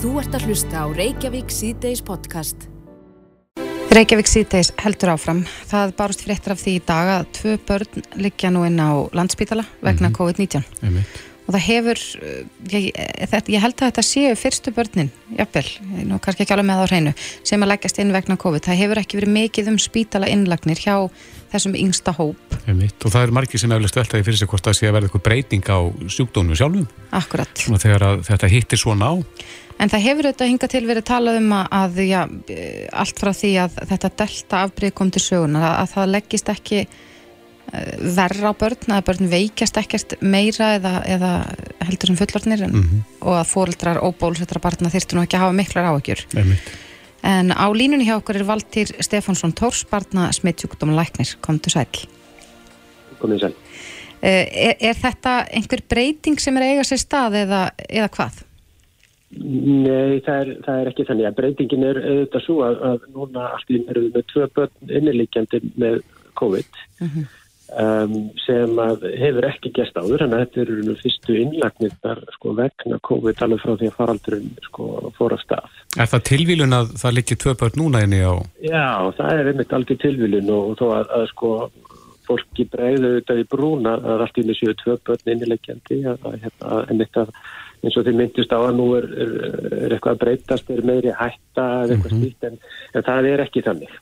Þú ert að hlusta á Reykjavík C-Days podcast. Reykjavík C-Days heldur áfram. Það barust fréttar af því í dag að tvö börn liggja nú inn á landspítala vegna Mhm. COVID-19. Einmitt. Og það hefur, uh, ég, þetta, ég held að þetta séu fyrstu börnin, jafnvel, nú kannski ekki alveg með það á hreinu, sem að leggjast inn vegna COVID. Það hefur ekki verið mikið um spítala innlagnir hjá þessum yngsta hóp, Einmitt. Og það eru margir sem eflust veltaði fyrir sig hvort það sé að verða eitthvað breyting á sjúkdónu sjálfum. akkurat. Svona þegar að þetta hittir svona á. En það hefur þetta hingað til verið talað um að, að já, eh, allt frá því að þetta delta afbrið kom til sögunar, að, að það leggist ekki eh, verra á börn, að börn veikjast ekkert meira eða, eða heldur sem fullorðnir en, Mhm. og að fóreldrar og bólusettra barna þyrftu nú ekki að hafa miklar áhyggjur. Einmitt. En á línunni hjá okkur er Valtýr Stefánsson Tórs, barna smittsjúkdóma læknir, komdu sæl. komið sæl. Eh, Er, er þetta einhver breyting sem er eiga sér stað eða, eða hvað? Nei, það er, það er ekki þannig að breytingin er auðvitað svo að, að núna erum við með tvö börn innilíkjandi með COVID um, sem að hefur ekki gæst áður en þetta eru nú fyrstu innlagnirnar sko, vegna COVID alveg frá því að faraldurinn sko, fór af stað. Er það tilvílun að það liggi tvö börn núna inni á... Já, það er einmitt algjör tilvílun og, og þó að, að sko fólki bregðu auðvitað í brúna að einu séu tvö börn innilíkjandi að, að, hérna, einmitt að eins og þið myndist á að nú er, er, er eitthvað að breytast, er meiri hætta eða eitthvað mm en, en það er ekki þannig.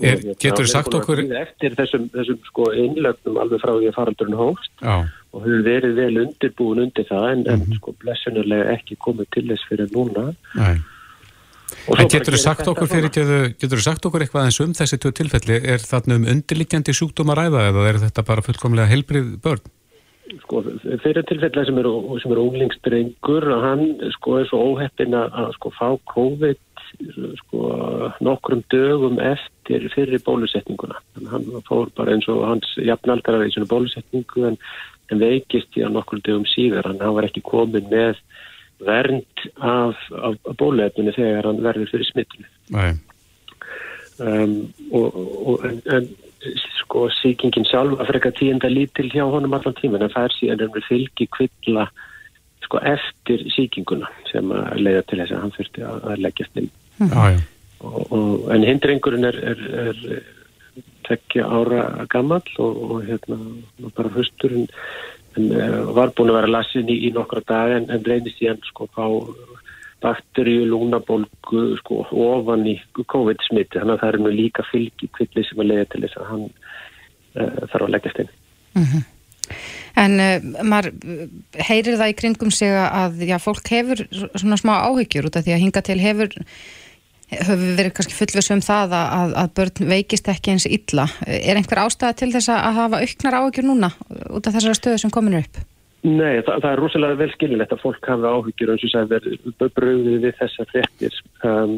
Er, hérna, getur við sagt okkur... Eftir þessum, þessum sko innlögnum alveg frá því að faraldurinn hófst Já, og höfum verið vel undirbúin undir það en, Mhm. en sko blessunulega ekki komið til þess fyrir núna. svo En getur þú sagt okkur fyrir, getur þú sagt okkur eitthvað eins um þessi tvö tilfelli? Er þarna um undirliggjandi sjúkdóma ræða eða er þetta bara fullkomlega heilbrið börn? Sko, fyrir tilfellega sem eru sem er unglingsdrengur að hann sko er svo óheppin að, að sko fá COVID sko nokkrum dögum eftir fyrir bólusetninguna. Hann fór bara eins og hans jafnaldrar í svona bólusetningu en, en veikist í að nokkrum dögum síðar. Hann, var ekki komin með vernd af, af, af bóluefninu þegar hann verður fyrir smittinu Nei. um, og, og en, en sko síkingin sjálf að freka tíenda lítil hjá honum allan tíman en það er síðan er fylgi kvilla sko eftir síkinguna sem að leiða til þess að hann þurfti að, að leggjast inn Já, já. og, og, en hindringurinn er, er, er tekja ára gammal og, og hérna bara höstur en, uh, var búin að vera lasin í, í nokkra dag en, en reynir síðan sko fá bakteríu, lúnabólgu sko ofan í COVID-smitti þannig að það er nú líka fylgi kvilli sem að leiða til þess að hann uh, þarf að leggjast inn. En uh, maður uh, heyrir það í kringum sig að já, fólk hefur svona smá áhyggjur út af því að hinga til hefur höfum verið kannski fullvis um það að, að, börn veikist ekki eins illa. Er einhver ástæða til þess að hafa auknar áhyggjur núna út af þessara stöðu sem komin upp? Nei, það, það er rosalega vel skiljulegt að fólk hafa áhyggjur eins og sagði verið bröðið við þessar fréttir. Um,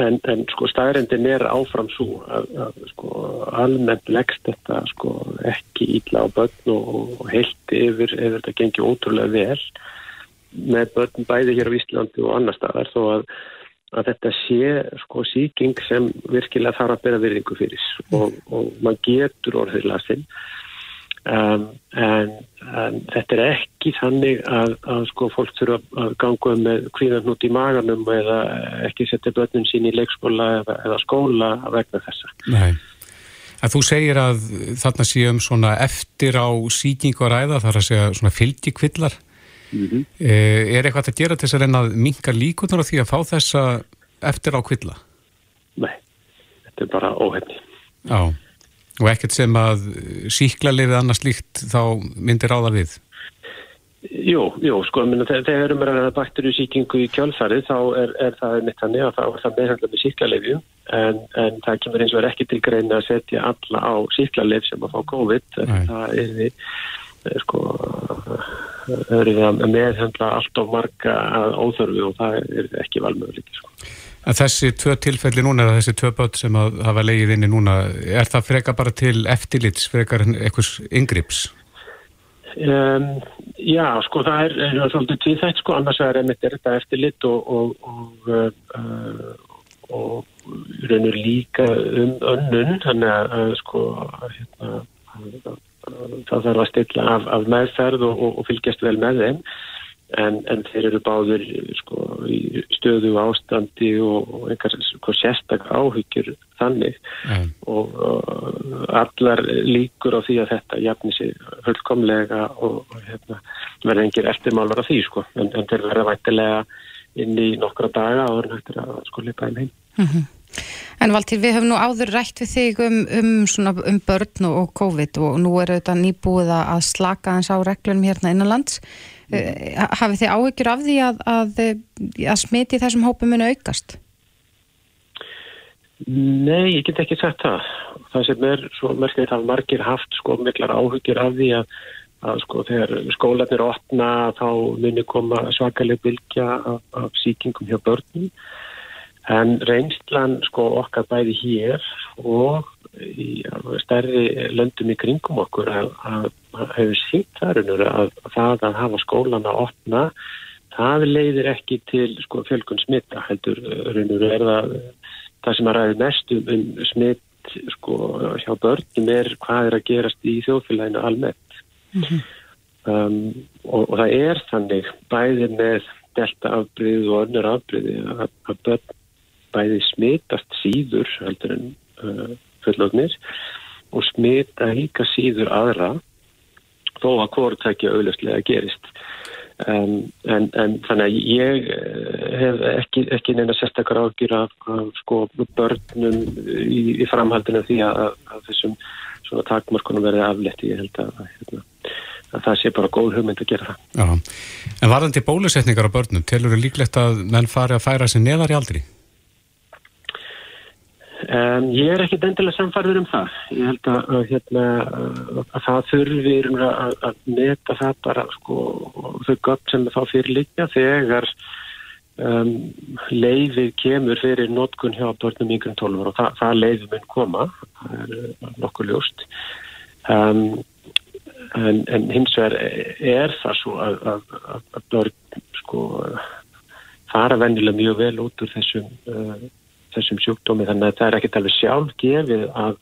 en, en sko staðrendin er áfram svo að, að sko almennt leggst þetta sko ekki ítla á börn og, og heilt yfir ef þetta gengi ótrúlega vel með börn bæði hér á Íslandi og annar staðar þó að, að þetta sé sko síking sem virkilega þarf að bera virðingu fyrir. Og, og maður getur orðið lasinn Um, en, en þetta er ekki þannig að, að sko fólk þurfa að ganga um með kvíðan út í maganum eða ekki setja börnun sín í leikskóla eða, eða skóla vegna þessa. Nei. En þú segir að þarna séum svona eftir á síkingu að ræða, þar að segja svona fylgikvillar. Mm -hmm. Er eitthvað að gera til þess að reyna að minka líkunar á því að fá þessa eftir á kvilla? Nei, þetta er bara óhefni. Já. Og ekkert sem að síklarlefið annars líkt þá myndir ráða við? Jú, jú, sko, minna, þegar erum að ræða bakterjusíkingu í kjálfarið þá er, er það mitt þannig að þá er það meðhandla með síklarlefju en, en það kemur eins og er ekki til greina að setja alla á síklarlef sem að fá COVID en það er við sko erum við að meðhandla allt of marga að óþörfu og það er ekki valmöðuleiki sko. En þessi tvö tilfelli núna, eða þessi tvö börn sem að hafa leigið inni núna, er það freka bara til eftirlits, frekar einhvers yngrips? Um, já, sko það er, er svolítið tvíþætt sko, annars er einmitt er þetta eftirlit og og, og, uh, og raunur líka um önnun, þannig að, að sko hérna, að, að, það þarf að stilla af, af meðferð og, og fylgjast vel með þeim en, en þeir eru báður sko, í stöðu ástandi og, og einhver sko, sérstak áhyggjur þannig mm. og uh, allar líkur á því að þetta jafni sig fullkomlega og, og hérna, verða engir eftirmálur af því sko, en, en þeir verða vætilega inn í nokkra daga og verða nættir að sko lipa inn heim. Mm -hmm. En Valtýr, við höfum nú áður rætt við þig um, um, um börn og COVID og nú er auðvitað nýbúið að slaka eins á reglunum hérna innanlands. Uh, hafið þið áhyggjur af því að, að, að smiti þessum hópum muni aukast? Nei, ég get ekki sagt það. Það sem er svo merkilegt að margir haft sko miklar áhyggjur af því að, að sko þegar skólanir opna þá muni koma svakaleg bylgja af, af síkingum hjá börnum. En reynslan sko okkar bæði hér og í stærri löndum í kringum okkur að hefur sínt þarunur að það að hafa skólan að opna það leiðir ekki til sko fjölkun smitta heldur raunur er það það sem að ræði mest um, um smitt sko hjá börnum er hvað er að gerast í þjóðfélaginu almennt mm -hmm. um, og, og það er þannig bæði með delta afbríð og önnur afbríði að, að börn bæði smittast síður heldur en uh, fullögnir og smita líka síður aðra þó að hvortækja auðvitað gerist um, en, en þannig að ég eh, hef ekki, ekki neina sérstakar ágjur af, af sko börnum í, í framhaldinu því að, að þessum svona takmörkunum verði afletti ég held að, hérna, að það sé bara góð hugmynd að gera það Já. En varðandi bólusetningar á börnum, telur þau líklegt að menn fari að færa sig neðar í aldri? Um, ég er ekki endilega samfarður um það. Ég held að, að, hérna, að það þurfir að, að neta það bara sko, þau gott sem þá fyrir líka þegar um, leiðið kemur fyrir notkun hjá börnum yngur 12 og það, það leiðið mun koma, er nokkuð ljóst. Um, en, en hins vegar er það svo að börn sko, fara vennilega mjög vel út úr þessum uh, þessum sjúkdómi þannig að það er ekkert alveg sjálf gefið að,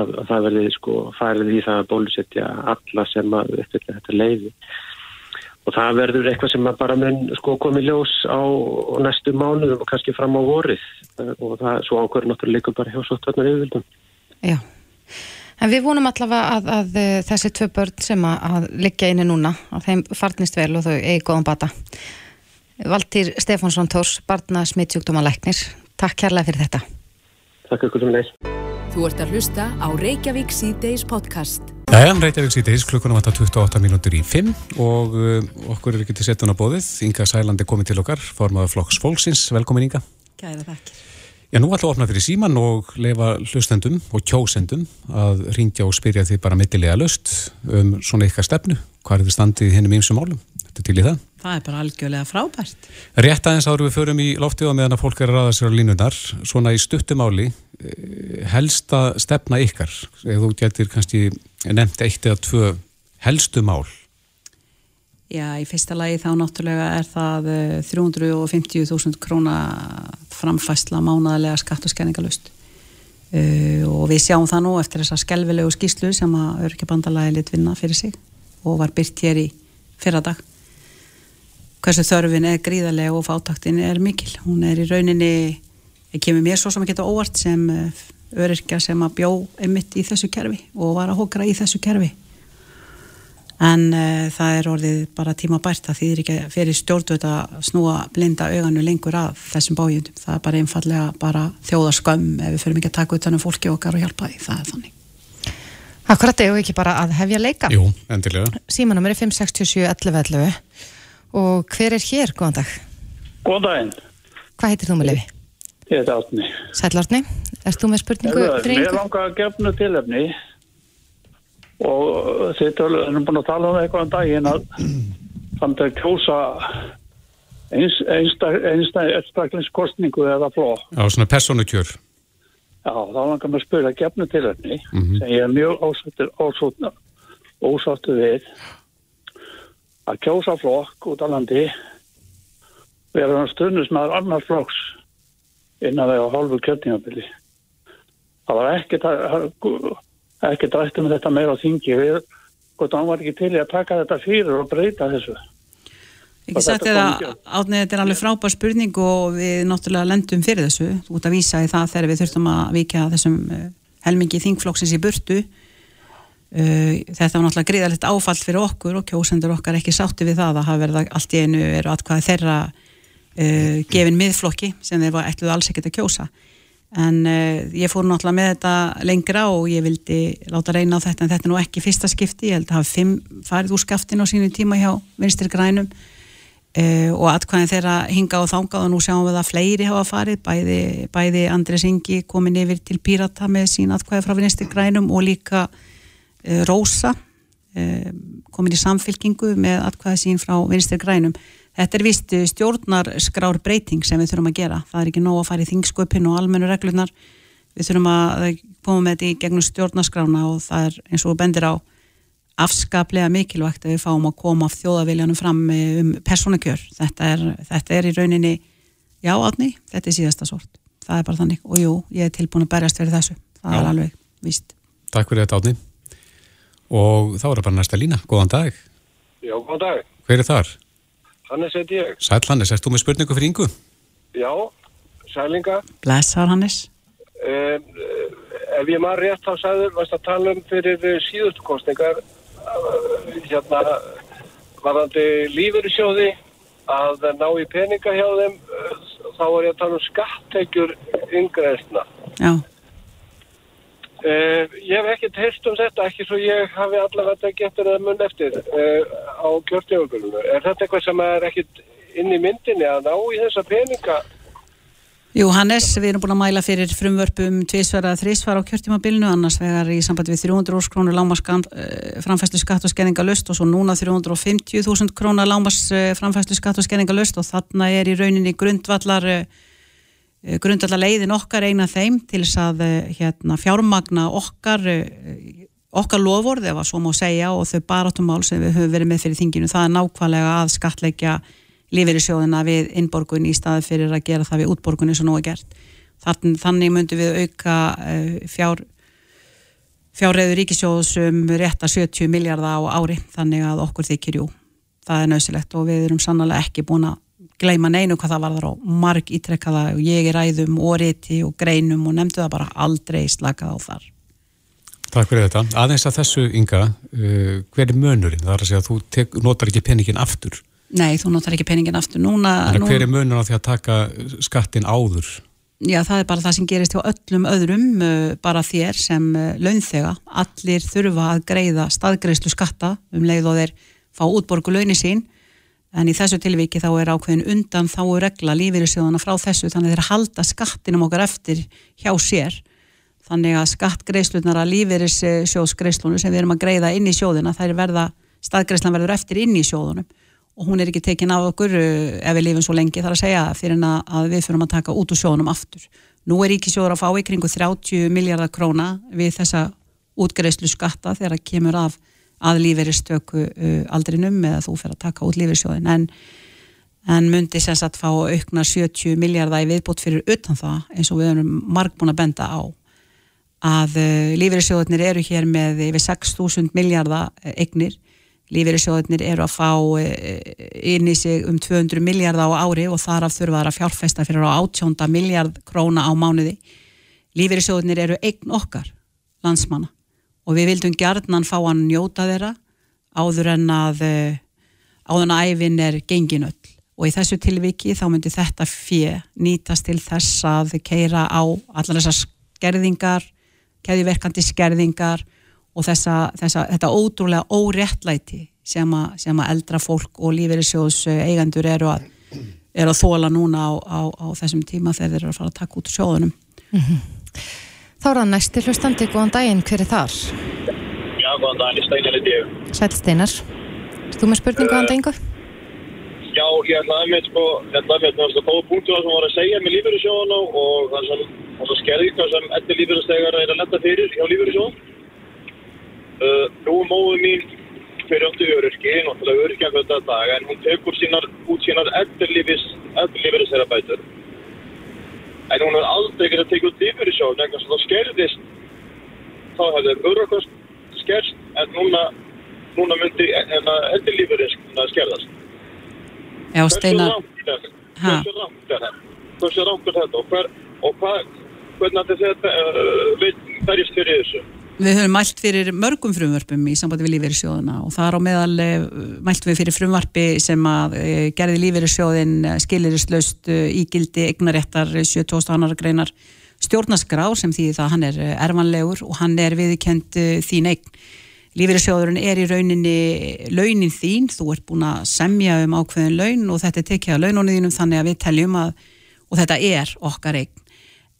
að, að það verði sko farið í það að bólusetja alla sem að uppfylla þetta leiði og það verður eitthvað sem bara mun sko komið ljós á næstu mánuðum og kannski fram á vorið og það svo ákveður náttúrulega bara hjá svolítið yfirvildum. Já, en við vonum allavega að, að þessi tvö börn sem að liggja inni núna, að þeim farnist vel og þau eigi góðan bata. Valtýr Stefánsson Tórs, barna smittsjúkdóma læknir, Takk kærlega fyrir þetta. Takk ykkur sem leys. Þú ert að hlusta á Reykjavík C-Days podcast. Jæja, Reykjavík C-Days, klukkunum þetta 28 mínútur í 5 og uh, okkur er ekki til setjun á bóðið. Inga Sæland er komið til okkar, formadur Flokks Fólksins. Velkomin Inga. Gæða þakk. Já, nú ætlum við að opna fyrir síman og lefa hlustendum og kjósendum að ringja og spyrja því bara mittilega löst um svona ykkar stefnu. Hvað er þið standið hennum ímsum málum? Þetta er til í það. Það er bara algjörlega frábært. Rétt aðeins áður við förum í loftið og meðan að fólk er að ræða sér á línunar, svona í stuttumáli, eh, helsta stefna ykkar, eða þú getur kannski nefnt eitt eða tvö helstu mál. Já, í fyrsta lagi þá náttúrulega er það 350.000 eh, króna framfæsla mánaðlega skatt og skenningalust. Uh, og við sjáum það nú eftir þessa skelvilegu skýslu sem að örkjabandalagi lit vinna fyrir sig og var byrt hér í fyrradag hversu þörfin er gríðarlega og fátaktin er mikil. Hún er í rauninni, það kemur mér svo sem að geta óvart sem eh, öryrkja sem að bjó emitt í þessu kerfi og var að hókra í þessu kerfi. En uh, það er orðið bara tíma bært að því þið er ekki fyrir stjórnvöld að snúa blinda auganu lengur af þessum bájundum. Það er bara einfallega bara þjóðarskömm ef við fyrir mikið að taka utanum fólki okkar og hjálpa því. Það er þannig. Akkurat, ég hef ekki bara að hefja leika. Jú, endilega. Símanum er 567 11 11 og hver er hér, góðan dag? Góðan daginn. Hvað heitir þú með lefi? Ég heit Átni. Sæl Átni, erst þú með spurningu? Mér langar að gefna tilöfni og þið erum búin að tala um eitthvað um daginn að samt að kjósa einstaklingskortningu eða fló. Já, svona personukjör. Já, þá langar maður að spyrja gefnu tilöfni mm -hmm. sem ég er mjög ósáttu við að kjósa flokk út á landi. Vera stundus með annar flokks innan þegar hálfu kjöldingabili það var ekkert ekkert rættum með þetta meira á þingi. Við, hvort hann var ekki til að taka þetta fyrir og breyta þessu. Ekki sagt eða átnið þetta er alveg frábær spurning og við náttúrulega lendum fyrir þessu. Út að vísa í það þegar við þurftum að vika þessum uh, helmingi þingflokksins í burtu þetta var náttúrulega gríðalegt áfall fyrir okkur og kjósendur okkar ekki sátti við það að hafa verið allt í einu eru atkvæði þeirra uh, gefin miðflokki sem þeir var ætluð alls ekkert að kjósa. En ég fór náttúrulega með þetta lengra og ég vildi láta reyna á þetta en þetta er nú ekki fyrsta skipti, ég held að hafa fimm farið úr skaftin á sínu tíma hjá vinstir grænum. Uh, og atkvæðin þeirra hinga og þángað og nú sjáum við að fleiri hafa farið. Bæði, bæði Andres Ingi komin yfir til Pírata með sín atkvæði frá vinstir grænum og líka uh, Rósa uh, komin í samfylkingu með atkvæði sín frá vinstir grænum þetta er vist stjórnarskrár breyting sem við þurfum að gera það er ekki nóg að fara í þingsköpin og almennu reglunar við þurfum að koma með þetta í gegnum stjórnarskrána og það er eins og bendir á afskaplega mikilvægt að við fáum að koma af þjóðaviljanum fram um persónakjör. Þetta er, þetta er í rauninni, já átni, þetta er síðasta sort. Það er bara þannig og jú, ég er tilbúin að berjast fyrir þessu. Það já. er alveg víst. Takk fyrir þetta átni. Og þá er það bara næsta lína. Góðan dag. Já, góðan dag. Hver er þar? Hannes heit ég. Sæl Hannes, erst þú með spurningu fyrir yngu? Já, sælinga. Blessar Hannes. Um, ef ég maður rétt á sæður, varst að tala um fyrir síðustu kostningar hérna varðandi lífyrirsjóði að ná í peninga hjá þeim þá er ég að tala um skattegjur yngreðsna Já Uh, ég hef ekkert heist um þetta, ekki svo ég hafi allavega getur það mun eftir uh, á kjörtjöfugulunu. Er þetta eitthvað sem er ekkert inn í myndinni að ná í þessa peninga Jú, Hannes, við erum búin að mæla fyrir frumvörpum tvísvara þrísvara á kjörtímabilinu, annars vegar í sambandi við 300 óskrónur lámas eh, framfæslu skatt og skenninga löst og svo núna 350.000 krónar lámas framfæslu skatt og skenninga löst og þarna er í rauninni grundvallar eh, grundvallar leiðin okkar eina þeim til þess að hérna, fjármagna okkar okkar lofórð, ef að svo má segja og þau barátumál sem við höfum verið með fyrir þinginu, það er nákvæmlega að skatleikja lífeyrissjóðina við innborgun í staði fyrir að gera það við útborgunni sem nú er gert. Þannig myndum við auka eh, fjár, fjárreður ríkisjóðsum rétt að 70 miljardar á ári þannig að okkur þykir jú. Það er nöðsilegt og við erum sannlega ekki búin að gleima neinu hvað það var þar á marg ítrekkaða og ég er æðum og riti og greinum og nefndu það bara aldrei slakað á þar. Takk fyrir þetta. Aðeins að þessu ynga, uh, hver er mönurinn? Það er að segja að þú tek, notar ekki peningin aftur Nei, þú notar ekki peningin aftur. Núna, Þannig hver er munur á því að taka skattin áður? Já, það er bara það sem gerist hjá öllum öðrum, uh, bara þér sem uh, launþega. Allir þurfa að greiða staðgreðslu skatta um leið og þeir fá útborgu launi sín, en í þessu tilviki þá er ákveðin undan þá regla lífeyrisjóðana frá þessu, þannig þeir halda skattinum okkar eftir hjá sér. Þannig að skattgreðslunar að lífeyrissjóðsgreðslunum sem við erum að greiða inn í sjóðina, þær verða, staðgreðslan verður eftir inn í sjóðunum og hún er ekki tekin af okkur uh, ef við lifum svo lengi þar að segja fyrir að við fyrir að taka út úr sjónum aftur. Nú er Ríkisjóður að fá í kringu 30 miljardar króna við þessa útgreifslu skatta þegar það kemur af að lífeyristöku uh, aldrinum eða þú fyrir að taka út lífeyrissjóðin en, en myndi sem sagt fá aukna 70 miljardar í viðbútt fyrir utan það eins og við erum margbúin að benda á að uh, lífeyrissjóðinir eru hér með yfir 6.000 miljardar eignir. Lífeyrissjóðunir eru að fá inn í sig um 200 miljardar á ári og þar af þurfa að fjárfesta fyrir á 18 miljard króna á mánuði. Lífeyrissjóðunir eru eign okkar landsmanna og við vildum gjarnan fá að njóta þeirra áður en að eh, áður en að æfin er genginöll og í þessu tilviki þá myndi þetta fjö nýtast til þess að keira á allar þessar skerðingar, keðiverkandi skerðingar og þessa, þessa, þetta ótrúlega óréttlæti sem að, sem að eldra fólk og lífeyrissjóðs eigandur eru að, eru að þóla núna á, á, á þessum tíma þegar þeir eru að fara að taka út sjóðunum. Mm -hmm. Þá er það næsti hlustandi, góðan daginn, hver er þar? Já, góðan daginn, Steinar er djög. Sæl Steinar, þú með spurningu góðan daginn? Já, ég ætlaði að með, sko, ég ætlaði að með, það var svo góð punktu að það var að segja með lífeyrissjóðuna og það er svona skerðingar sem eftir lífeyrisstegar er að lenda fyrir hjá lífeyrissjóðun Uh, nú móðu mín fyriröndu öryrki, náttúrulega öryrkjan fyrir þetta dag, en hún tekur sínar, út sínar eftirlífis þeirra bætur. En hún er aldrei ekki að tekja út lífyrirsjóðun, eitthvað sem það skerðist, þá hefði öryrkast skerst, en núna, núna myndi eftirlífis skerðast. Já, Steinar. Hversu rangt er þetta? Hversu rangt er þetta? Og, hver, og hvað, hvernig þetta uh, verjast fyrir þessu? Við höfum mælt fyrir mörgum frumvarpum í sambandi við lífeyrissjóðuna og það er á meðal eh, mælt við fyrir frumvarpi sem að eh, gerði skilirislaust eh, í gildi eignaréttar 70. annar greinar stjórnaskrá sem því það hann er erfanlegur og hann er viðkend þín eign. Lífeyrissjóðurinn er í rauninni launin þín, þú ert búin að semja um ákveðin laun og þetta er tekið að launónu þínum þannig að við teljum að, og þetta er okkar eign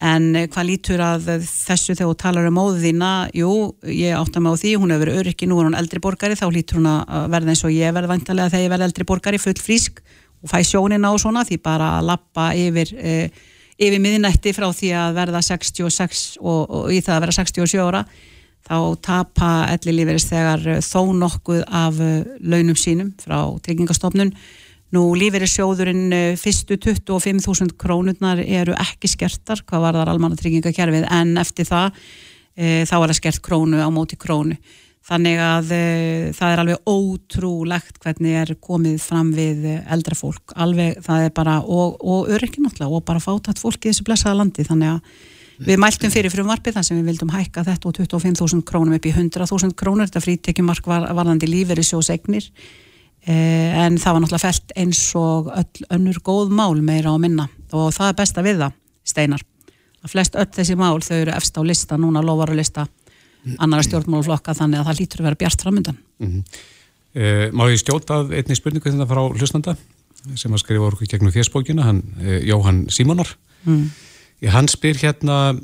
en eh, hvað lítur að þessu þegar þú talar um móðu þína? Jú, ég átta mig á því, hún hefur öryggi nú er hún eldri borgari, þá lítur hún að verða eins og ég verði vantarlega þegar ég verði eldri borgari full frísk og fæ sjónina og svona því bara að lappa yfir eh, yfir miðnætti frá því að verða 66 og, og í það að vera 67 ára þá tapa elli lífeyris þegar þó nokkuð af eh, launum sínum frá tryggingastofnun Nú lífeyrissjóðurinn eh, fyrstu 25.000 krónurnar eru ekki skertar hvað var þar almanna tryggingakerfið en eftir það e, þá er það skert krónu á móti krónu. Þannig að e, það er alveg ótrúlegt hvernig er komið fram við eldra fólk. Alveg það er bara og, og öryggi náttúrulega og bara fátat fólk í þessu blessaða landi þannig að við mæltum fyrir frumvarfi þar sem við vildum hækka þetta og 25.000 krónum upp í 100.000 krónur. Þetta frítekjumark var, varðandi lífeyrissjóðsegnir Eh, en það var náttúrulega fælt eins og öll önnur góð mál meira á minna. Og það er besta við það, Steinar. Að flest öll þessi mál þau eru efst á lista, núna lofar að lista annara stjórnmáluflokka þannig að það lítur að vera bjart framöndan mm -hmm. eh, Má ég stjóta einni spurningu þetta frá hlustanda sem að skrifa orku gegnum fjersbókina hann, eh, Jóhann Símonar. Mm. hann spyr hérna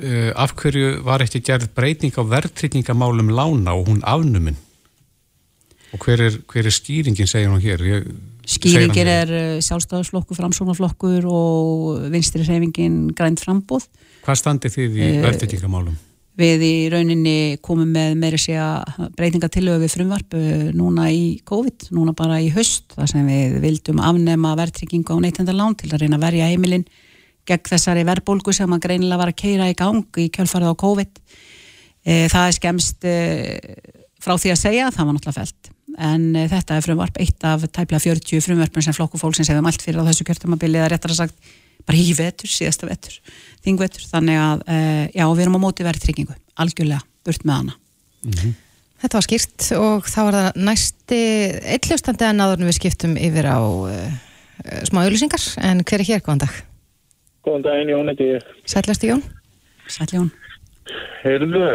eh, af hverju var ekki gerð breyting á verðtrykningamálum lána og hún afnuminn Og hver er, hver er skýringin, segja hún hér? Ég, Skýringin er uh, sjálfstæðarsflokkur, framsóknarflokkur og vinstri reyfingin grænt frambóð. Hvað standi þið í uh, verðtekningamálum? Við í rauninni komum með meira segja breytingatilögu við frumvarp uh, núna í COVID, núna bara í höst, þar sem við vildum afnema verðtrykkingu á neytendalán til að reyna að verja heimilinn gegn þessari verðbólgu sem að greinilega var að keira í gang í kjölfarið á COVID. Eh, það er skemst frá því að segja, það var náttúrulega felt en e, þetta er frumvarp, eitt af tæplega 40 frumvarpin sem flokku fólksins hefum allt fyrir á þessu kjörtumabili eða réttar að sagt bara í vetur, síðasta vetur, þingvetur þannig að, e, já, við erum á móti verið tryggingu, algjörlega, burt með hana mm -hmm. Þetta var skýrt og þá var það næsti eittljóstandi en aðurnu við skiptum yfir á e, smá auðlýsingar, en hver er hér, góðan dag? Góðan daginn, Jón, Sætlasti Jón? Sætli Jón Heyrðu,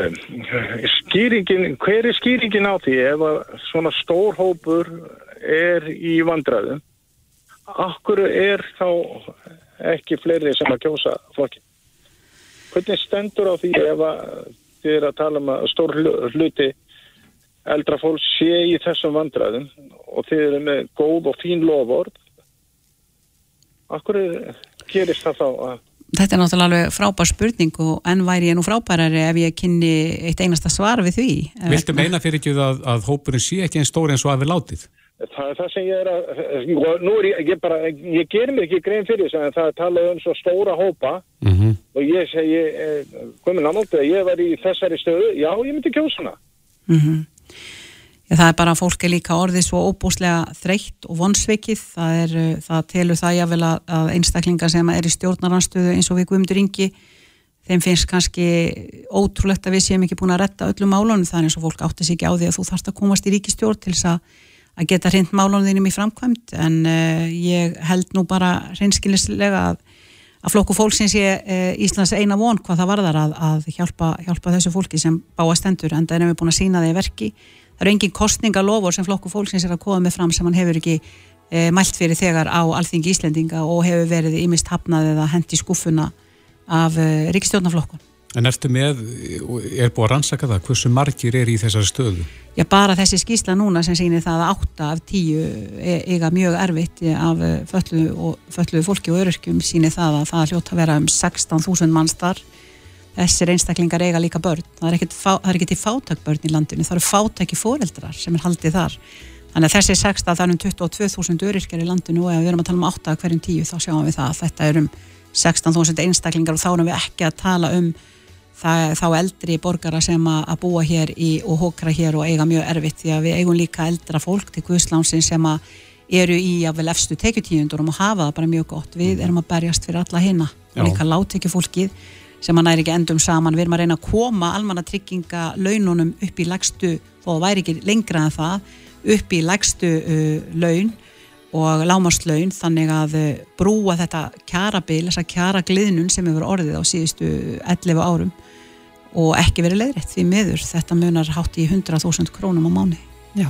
skýringin, hver er skýringin á því ef svona stór hópur er í vandraðu? Akkur er þá ekki fleiri sem að kjósa flokkin? Hvernig stendur á því ef þið er að tala um að stór hluti eldra fólk sé í þessum vandraðum og þið eru með góð og fín loford? Akkur gerist það þá að Þetta er náttúrulega alveg frábær spurning og enn væri ég nú frábærari ef ég kynni eitt einasta svar við því. Viltu meina fyrir ekki að, að hópurinn sé ekki einn stóri eins og að við látið? Það er það sem ég er að, nú er ég, ég bara, ég ger mér ekki grein fyrir þess að það tala um svo stóra hópa mm -hmm. og ég segi, komið náttúrulega, ég var í þessari stöðu, já, ég myndi kjósa hana. Mm -hmm. Það er bara að fólk er líka orðið svo óbúslega þreytt og vonsvikið. Það, er, uh, það telur það jáfnvel að einstaklingar sem er í stjórnaranstöðu eins og við guðumdur yngi, þeim finnst kannski ótrúlegt að við séum ekki búin að retta öllum málunum. Það er eins og fólk átti sig ekki á því að þú þarfst að komast í ríkistjórn til þess að geta hreint málunum þínum í framkvæmt. En uh, ég held nú bara hreinskilnislega að, að flokku fólksins ég uh, Íslands eina von hvað það varðar að, að hjálpa, hjálpa þessu fólki sem bá að stendur. En það erum við búin að sína í verki það eru engin kostningalofur sem flokku fólksins er að koma með fram sem hann hefur ekki e, mælt fyrir þegar á alþingi Íslendinga og hefur verið ímist hafnað eða hendi skúfuna af e, eh, ríkstjórnaflokkun. En ertu með, er búið að rannsaka það, hversu margir er í þessari stöðu? Já, bara þessi skísla núna sem sýnir það að 8 af 10 e, eiga mjög erfitt af föllu, föllu fólki og öryrkjum sýnir það að það hljótt að vera um 16.000 manns þar þessir einstaklingar eiga líka börn. Það er ekki til fátak börn í landinu. Það eru fátaki fóreldrar sem er haldið þar. Þannig að þessi sexta það er um 22.000 öryrkjar í landinu og ef við erum að tala um 8 hverjum 10 þá sjáum við það að þetta er um 16.000 einstaklingar og þá erum við ekki að tala um það, þá eldri borgara sem að, að búa hér í, og hókra hér og eiga mjög erfitt því að við eigum líka eldra fólk til Guðslánsinn sem að eru í jáfnvel efstu tekjutíundurum og hafa það bara mjög gott. Við erum að berjast fyrir alla hinna Já. og líka láttekjufólkið sem að næri ekki endum saman við erum að reyna að koma almanna trygginga laununum upp í legstu þó það væri ekki lengra en það upp í legstu uh, laun og lámarslaun þannig að uh, brúa þetta kjarabil, þessa kjaragliðnun sem hefur orðið á síðustu 11 árum og ekki verið leiðrétt því miður þetta munar hátt í 100.000 krónum á mánu Já.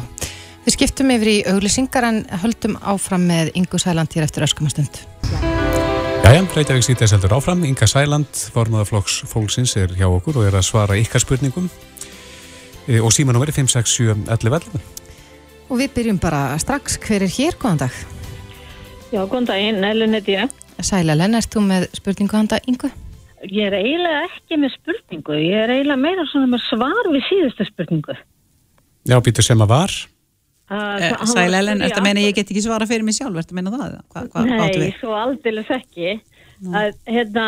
Við skiptum yfir í auglýsingar en höldum áfram með Ingu Sæland hér eftir öskumastund. Jæja, Reykjavík sýtið seldur áfram, Inga Sæland, formaðaflokks fólksins er hjá okkur og er að svara ykkar spurningum e, og símanúmeri 5671111. Og við byrjum bara strax. Hver er hér, góðan dag? Já, góðan daginn, Ellen heiti ég. Sæla Lenn, ert þú með spurningu handa Ingu? Ég er eiginlega ekki með spurningu, ég er eiginlega meira svona með svar við síðustu spurningu. Já, býtur sem að var. Uh, Sæla Ellen, að meina ég get ekki svara fyrir mig sjálf, ertu að meina það? Hva, hva, áttu Nei, svo aldeilis ekki. Að, hérna,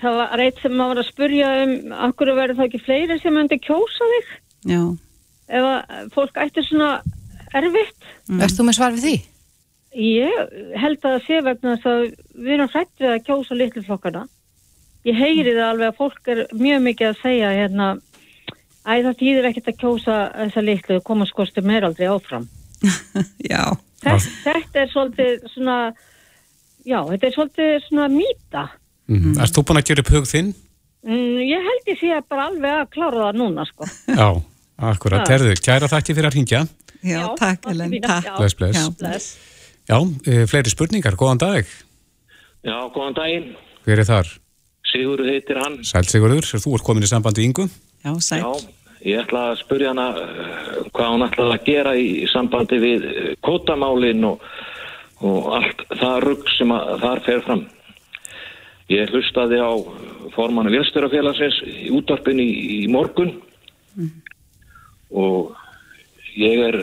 það var reitt sem maður var að spurja um, akkur verður það ekki fleiri sem myndi kjósa þig Já, ef að fólk ætti svona erfitt? Mm. Erst þú með svar við því? Ég held að það sé vegna þess að við erum hrætt við að kjósa litlu flokkana. Ég heyri það alveg að fólk er mjög mikið að segja hérna, æ það týðir ekkert að kjósa þessa litlu, komast kostum er aldrei áfram. já. Þess, þetta er svolítið svona, já, þetta er svolítið svona mýta. Mm. Erst þú búin að gera upp hug þinn? Mm, ég held ég sé bara alveg að klára það núna, sko. Já, akkurat. Já. Herðu, kæra þakki fyrir að ringja. Já, takk Ellen, takk. já. Bless, bless. Já. Bless. Já, e, fleiri spurningar, góðan dag. Já, góðan daginn. Hver er þar? Sigurður heitir hann. Sæl Sigurður, þú ert komin í sambandi Ingu. Já, sæl. Já, ég ætla að spurja hana uh, hvað hún ætlaði að gera í sambandi við uh, kvotamálin og, og allt það rugg sem að þar fer fram. Ég hlustaði á formannu Vilstörafélagsins í útvarpin í, í morgun og ég er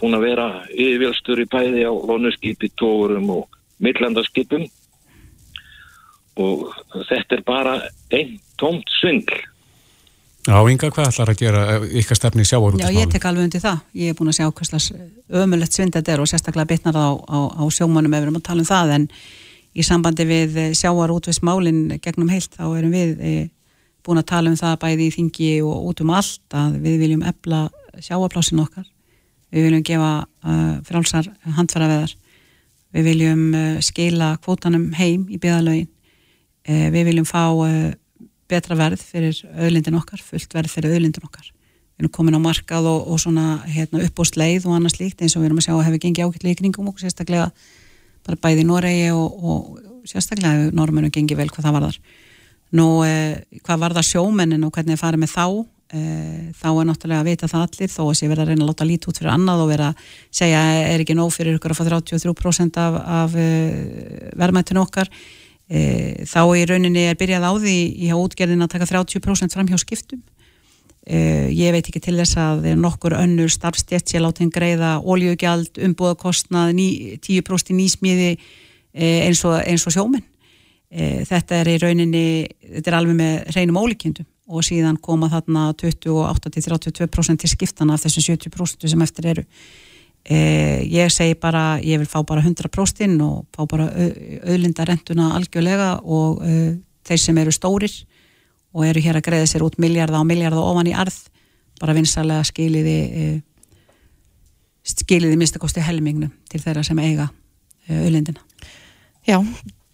búin að vera yfirvilstur í bæði á lonuskipi, tógurum og millandaskipum og þetta er bara einn tómt svindl. Já, Inga, hvað ætlar að gera eh, ykkar stefni í Já, ég tek alveg undir það. Ég er búin að sjá hverslas ömulegt svind þetta er og sérstaklega bitnar á, á, á sjómanum ef við erum að tala um það en í sambandi við sjáar útvismálin gegnum heilt þá erum við e, búin að tala um það bæði í þingi og út um allt að við viljum ebla sjáaplásin okkar. Við viljum gefa uh, frálsar handfæraveðar. Við viljum uh, skila kvótanum heim í byggðalögin. Uh, við viljum fá betra verð fyrir auðlindin okkar, fullt verð fyrir auðlindin okkar. Við erum komin á markað og, og svona hérna, upp á sleið og annars líkt eins og við erum að sjá að hefur gengið ákveðlega í kringum okkur sérstaklega bara bæði í Noregi og, og sérstaklega hefur norminu gengið vel hvað það varðar. Nú, eh, hvað varðar sjómennin og hvernig það farið með þá, eh, þá er náttúrulega að vita það allir þó að sé verið að reyna að láta lítið út fyrir annað og vera að segja er ekki nóg fyrir ykkur að fá 33% af, af eh, verðmættinu okkar e, þá í rauninni er byrjað á því í útgerðin að taka 30% fram hjá skiptum. E, ég veit ekki til þess að er nokkur önnur starfstjett sé látin greiða oljugjald, umbúðakostnað ný, 10% í nýsmíði e, eins, og, eins og sjóminn e, þetta er í rauninni þetta er alveg með reynum ólíkjendum og síðan koma þarna 28-32% til skiptana af þessum 70% sem eftir eru Eh, ég segi bara, ég vil fá bara 100% inn og fá bara auðlindarentuna algjörlega og uh, þeir sem eru stórir og eru hér að greiða sér út miljarda og miljarda ofan í arð, bara vinsalega skiliði uh, skiliði mistakosti helmingnum til þeirra sem eiga auðlindina. Já,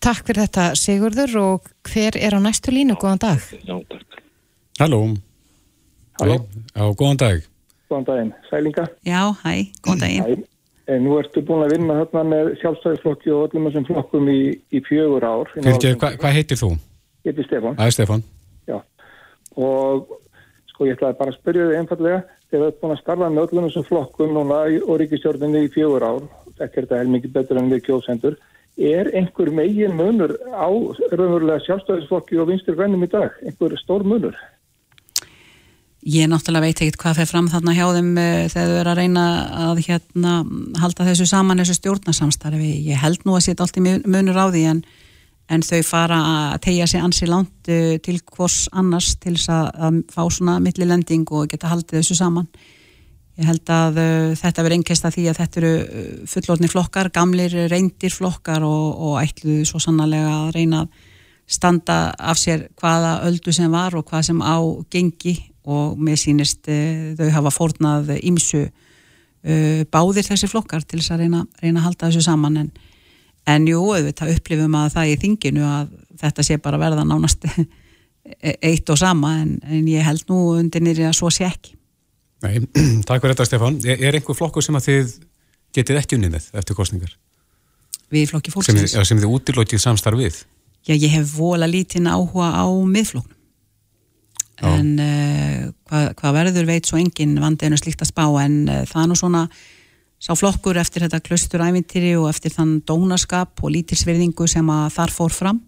takk fyrir þetta Sigurður og hver er á næstu línu, góðan dag? Já, takk. Halló. Halló. Já, góðan dag. Góðan daginn, sælinga. Já, hæ, góðan daginn. Hæ. En nú ertu búin að vinna þarna með sjálfstæðisflokki og öllum þessum flokkum í, í fjögur ár. Hvað hva heitir þú? Ég heiti Stefán. Það er Stefán. Já. Og sko ég ætlaði bara að spyrja þig einfallega, þegar þú ert búin að starfa með öllum þessum flokkum núna í- og ríkistjórninni í fjögur ár, þetta er þetta helmikið betur en við kjóðsendur, er einhver megin munur á raunverulega sjálfstæðisflokki og vinstur grænum í dag? Einhver stór munur? Ég náttúrulega veit ekkert hvað fer fram þarna hjá þeim uh, þegar þau eru að reyna að hérna, halda þessu saman þessu stjórnarsamstarfi. Ég held nú að setja allt í mun- munur á því en, en þau fara að tegja sig ansi langt uh, til hvors annars til þess að, að fá svona millilending og geta haldið þessu saman. Ég held að uh, þetta verður einnkist að því að þetta eru fullorðni flokkar, gamlir reyndir flokkar og, og ætluðu svo sannarlega að reyna að standa af sér hvaða öldu sem var og hvað sem á gengi og mér sínist uh, þau hafa fórnað ímsu uh, báðir þessi flokkar til þess að reyna, reyna að halda þessu saman en, en jú, auðvitað upplifum að það í þinginu að þetta sé bara verða nánast eitt og sama en, en ég held nú undir nýri að svo sé ekki Nei, takk fyrir þetta Stefán. Er, er einhver flokkur sem að þið getið ekki unnið með eftir kostningar? Við flokki Sem, fólksins? þið- sem þið útilókið samstarf við? Já, ég hef vola lítinn áhuga á miðfloknum. En uh, hvað, hvað verður veit svo engin vandeinu slíkt að spá en uh, það er nú svona sá flokkur eftir þetta klusturævintýri og eftir þann dónaskap og lítilsverðingu sem að þar fór fram.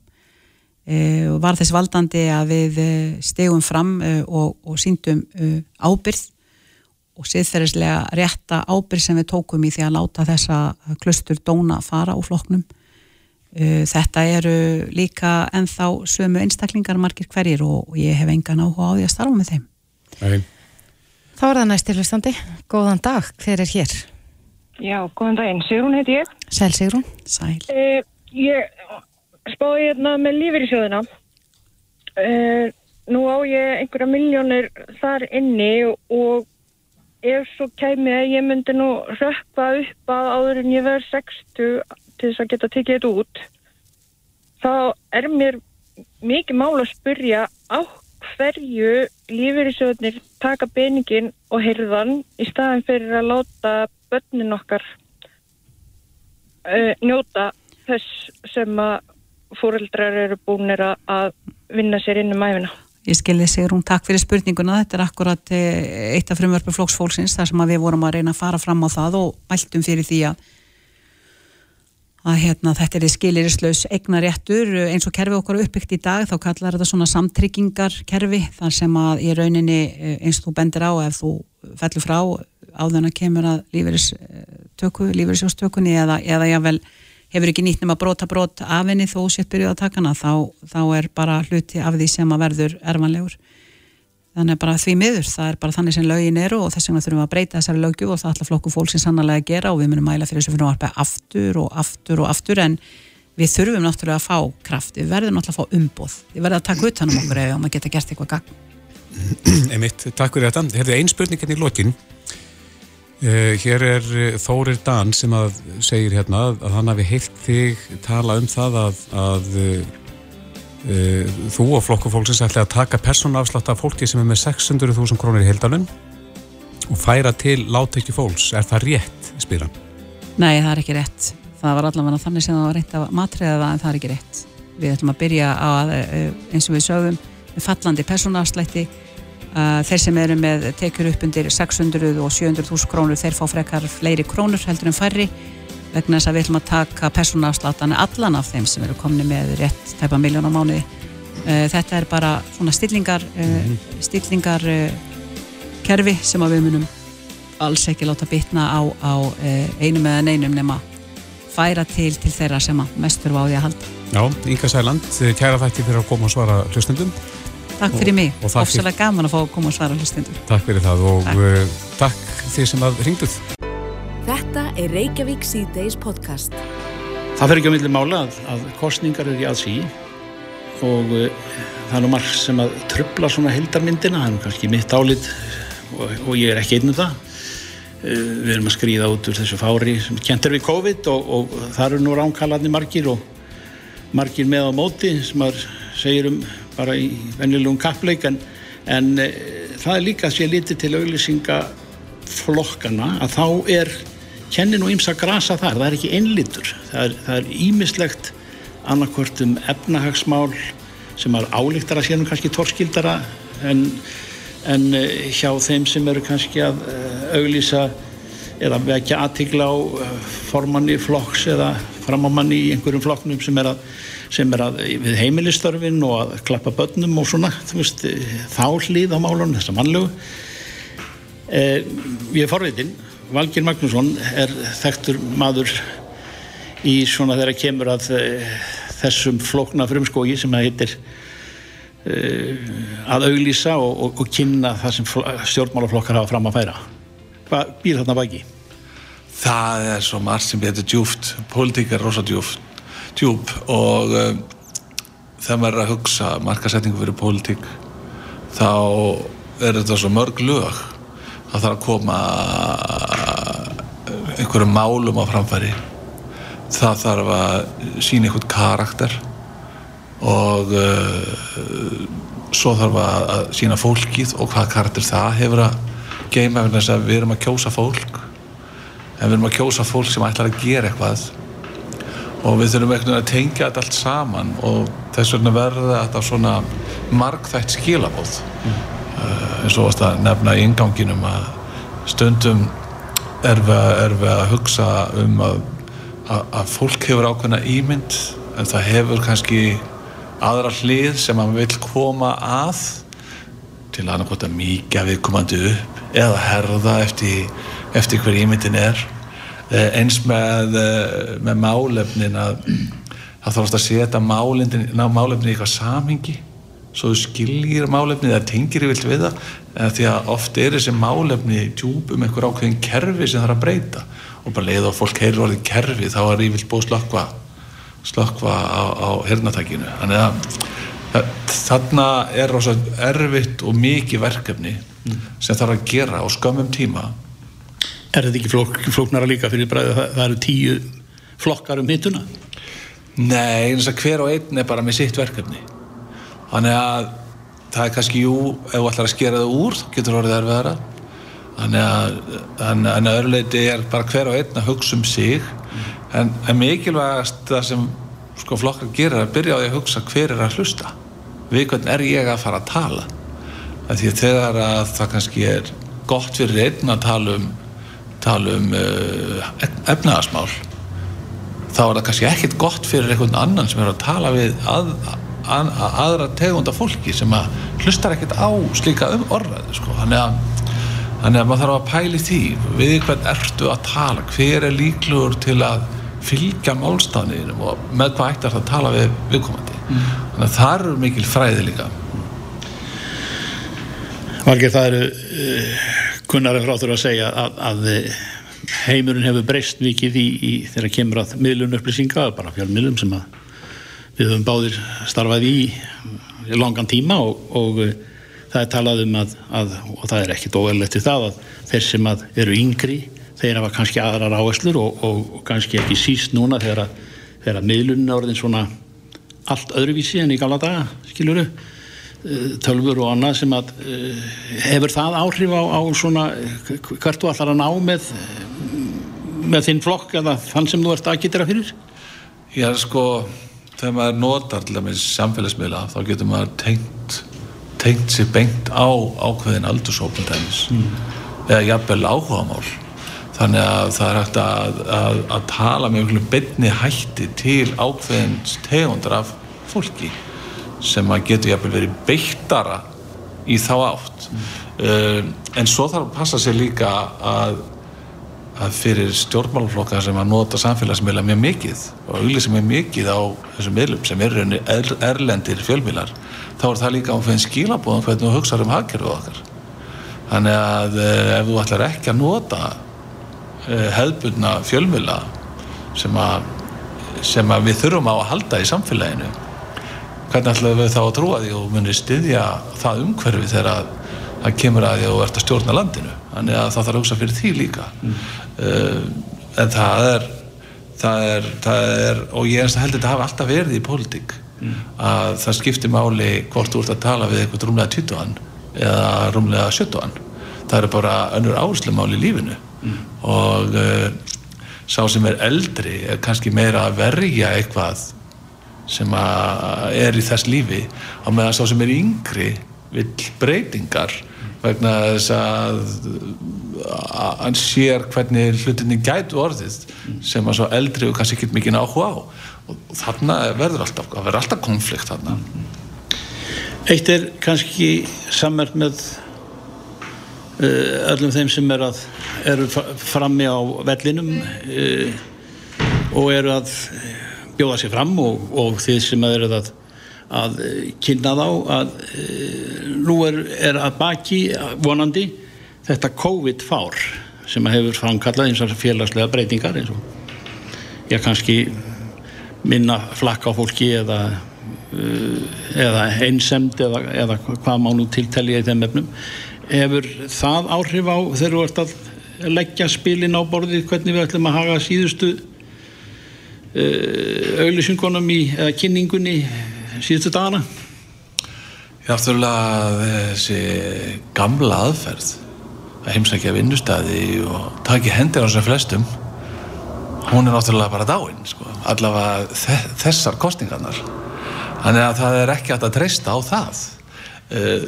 Uh, og var þess valdandi að við stegum fram og, og síndum ábyrð og siðferðislega rétta ábyrð sem við tókum í því að láta þessa klustur dóna fara úr flokknum þetta eru líka ennþá sömu einstaklingar margir hverjir og, ég hef engan áhuga á því að starfa með þeim. Nei. Þá er það næst tilvistandi. Góðan dag, hver er hér? Já, góðan daginn. Sigrún heiti ég. Sæl Sigrún. Sæl. Uh, ég spáði hérna með lífyrísjóðina. Uh, nú á ég einhverja miljónir þar inni og ef svo kæmi að ég myndi nú rökka upp að áður en ég verð 60 til þess að geta tekið þetta út, þá er mér mikið mál að spyrja á hverju lífyrísjóðnir taka peningin og heyrðan í staðin fyrir að láta börnin okkar uh, njóta þess sem að fóreldrar eru búinir að- vinna sér inn um æfina. Ég skilði Sigrún, takk fyrir spurninguna. Þetta er akkurat eh, eitt af frumvörpu flokksfólksins þar sem við vorum að reyna að fara fram á það og mæltum fyrir því að að hérna, þetta er skilirislaus eignaréttur eins og kerfi okkar uppbyggt í dag þá kallar þetta svona samtryggingarkerfi þar sem að í rauninni eh, eins þú bendir á ef þú fellur frá áðan að kemur að lífeyristöku, lífeyrissjóstökunni eða, eða jável hefur ekki nýtt nema brota brot af henni þó sétt byrjuð að taka hana þá, þá er bara hluti af því sem að verður erfanlegur þannig að bara því miður, það er bara þannig sem lögin eru og þess vegna þurfum við að breyta þessari lögju og það ætla flokku fólk sem sannlega að gera og við munum mæla fyrir þessu fyrir varpa aftur og aftur og aftur en við þurfum náttúrulega að fá kraft, við verðum náttúrulega að fá umboð við verðum að taka utan um okkur ef maður geta gert eitthvað gagn Einmitt, takk fyrir þetta. Herðu ein spurning hérna í lokin. Uh, hér er uh, Þórir Dan sem að segir hérna að, að hann hafi heilt þig tala um það að, að uh, þú og flokku fólksins ætli að taka persónuafslátt af fólki sem er með 600.000 krónir í heildalun og færa til láttekki fólks. Er það rétt, spyr hann? Nei, það er ekki rétt. Það var allavega þannig sem það var reynt að matriða það en það er ekki rétt. Við ætlum að byrja á að, eh, eins og við sögum, fallandi persónuafslætti. Uh, þeir sem eru með tekur upp undir 600 og 700.000 krónur, þeir fá frekar fleiri krónur heldur en færri vegna þess að við ætlum að taka persónuafsláttana allan af þeim sem eru komni með rétt tæpa miljón á mánuði. Uh, þetta er bara svona stillingar, uh, stillingar uh, kerfi sem að við munum alls ekki láta bitna á, á einum eða neinum nema færa til til þeirra sem að mest þurfa á því að halda. Já, Inga Sæland, kæra þætti fyrir að koma og svara hlustendum. Takk fyrir mig, ofsalega gaman að fá að koma og svara hlustundur. Takk fyrir það og Takk. takk, takk því sem að ringduð. Þetta er Reykjavík C-Days podcast. Það fer ekki á milli mála að, að kostningar eru í aðsí og uh, það er nú marg sem að trubla svona heldarmyndina, það er kannski mitt álit og, og ég er ekki einn um það. Uh, við erum að skrýða út úr þessu fári sem kentur við COVID og, og það eru nú ránkallarnir margir og margir með á móti sem maður segir um bara í venjulegum kappleik en, en uh, það er líka að sé litið til auglýsinga flokkana að þá er kennin og ymsa grasa þar, það er ekki einlítur það er, ímislegt annarkvört um efnahagsmál sem er álíktara sérnum kannski torskildara en, en eh, hjá þeim sem eru kannski að eh, auglýsa eða vekja aðtigla á eh, formanni flokks eða framámanni í einhverjum flokknum sem er að, sem er að við heimilistörfin og að klappa börnum og svona, veist, þá hlýð á málunum, þessa mannlegu. Eh, ég er forvitin Valgir Magnússon er þekktur maður í svona þegar kemur að eh, þessum flókna frumskógi sem það heitir eh, að auglýsa og, og, og kynna það sem fl- stjórnmálaflokkar hafa fram að færa hvað býr þarna baki? Það er svo margt sem betur djúft, pólitík er rosa djúft, djúp og um, þegar maður er að hugsa markasetningu fyrir pólitík þá er þetta svo mörg lög það þarf að koma einhverjum málum á framfæri. Það þarf að sína einhvern karakter og uh, svo þarf að, að sína fólkið og hvað karakter það hefur að geima vegna þess að við erum að kjósa fólk. En við erum að kjósa fólk sem ætlar að gera eitthvað og við þurfum einhvern veginn að tengja þetta allt saman og þess vegna verða þetta svona margþætt skilabóð mm. uh, eins og að nefna í inganginum að stundum er við, að hugsa um að, að, að fólk hefur ákveðna ímynd en það hefur kannski aðra hlið sem maður vil koma að til að annarkot að mýkja viðkomandi upp eða herða eftir, eftir hver ímyndin er. Eins með, með málefnin að það þarfst að setja málefnin í eitthvað samhengi svo skiljir málefni eða tengir yfir við það en því að oft er þessi málefni djúpum einhver ákveðin kerfi sem það er að breyta og bara leið og fólk heyrir orðið kerfi þá er yfir búið slökkva slökkva á, á hernatækinu þannig að þarna er rosa erfitt og mikið verkefni mm. sem þarf að gera á skömmum tíma Er þetta ekki flók, flóknara líka fyrir bræðu það, það eru tíu flokkar um hittuna? Nei, eins og hver og einn er bara með sitt verkefni þannig að það er kannski, jú, ef þú ætlar að skera það úr þá getur orðið erfiðara. Þannig að, öðruleiti er bara hver og einn að hugsa um sig. Mm. en, en mikilvægast það sem sko flokkar gerir er að byrja á því að hugsa hver er að hlusta. Við hvernig er ég að fara að tala? Að því að þegar að það kannski er gott fyrir einn að tala um tala um uh, efnaðasmál þá er það kannski ekkit gott fyrir einhvern annan sem er að tala við að, að, að, aðra tegunda fólki sem að hlustar ekkit á slíka um orðaði sko. þannig að að maður þarf að pæli því við hvern ertu að tala hver er líkluður til að fylgja málstafniðinum og með hvað ættar það að tala við viðkomandi mm. þannig að það eru mikil fræði líka Valgeir það eru uh, kunnari frá þurfa að segja að, að heimurinn hefur breyst mikið í, í þegar kemur að miðlun upplýsinga, bara fjármiðlum sem við höfum báðir starfað í langan tíma og, og það er talað um að, að og það er ekkit óverlegt til það að þeir sem eru yngri, þeir hafa kannski aðrar áherslur og, og, og kannski ekki síst núna þegar að, þegar að miðlunin er orðin svona allt öðruvísi en í gala daga, skiluru tölfur og annað sem að hefur það áhrif á, á svona hvert þú ætlar að ná með með þinn flokk eða þann sem þú ert að getira fyrir? Já sko þegar maður notar til dæmis samfélagsmiðla þá getur maður tengt tengt sér bengt á ákveðin aldursópum dæmis mm. eða jafnvel áhugamál þannig að það er hægt að, að, að tala með einhvern beinni hætti til ákveðin tegundar af fólki sem að getur jafnvel verið beittara í þá átt mm. uh, en svo þarf að passa sér líka að að fyrir stjórnmálaflokka sem að nota samfélagsmiðla mjög mikið og auglýsa mjög mikið á þessum miðlum sem eru er, erlendir fjölmiðlar þá er það líka áfæðin skilabóðan hvernig þú hugsaður um hagkerfið okkar. Þannig að uh, ef þú ætlar ekki að nota uh, hefðbundna fjölmiðla sem að, sem að við þurfum á að halda í samfélaginu hvernig ætlaðu við þá að trúa því og munir styðja það umhverfi þegar það kemur að því að þú ert að stjórna landinu? Þannig að það þarf að hugsa fyrir því líka. Mm. Uh, en það er, það er, það er og ég held að þetta hafi alltaf verið í pólitík mm. að það skiptir máli hvort þú ert að tala við eitthvað rúmlega 20 eða rúmlega 17 það eru bara önnur áherslumáli í lífinu mm. og uh, sá sem er eldri er kannski meira að verja eitthvað sem er í þess lífi á meðan sá sem er yngri vill breytingar vegna þess að hann sér hvernig hlutinni gætu orðið sem að svo eldri og kannski ekki mikið áhuga á. Og þarna verður alltaf, verður alltaf konflikt þarna. Eitt er kannski sammert með uh, öllum þeim sem er að eru frammi á vellinum uh, og eru að bjóða sér fram og, og þið sem að eru að, að kynna þá að e, nú er, er að baki vonandi þetta COVID-fár sem hefur framkallað eins og félagslega breytingar eins og ég kannski minna flakka á fólki eða uh, eða einsemd eða, eða hvað má nú tiltelja í þeim efnum hefur það áhrif á þegar þú ert að leggja spilin á borðið hvernig við ætlum að haga síðustu auðlýsingunum í eða kynningunni síðustu dagana Já, náttúrulega þessi gamla aðferð að heimsækja vinnustæði og taki hendir á þessum flestum hún er náttúrulega bara dáin sko. allavega þe þessar kostingarnar þannig að það er ekki að treysta á það uh,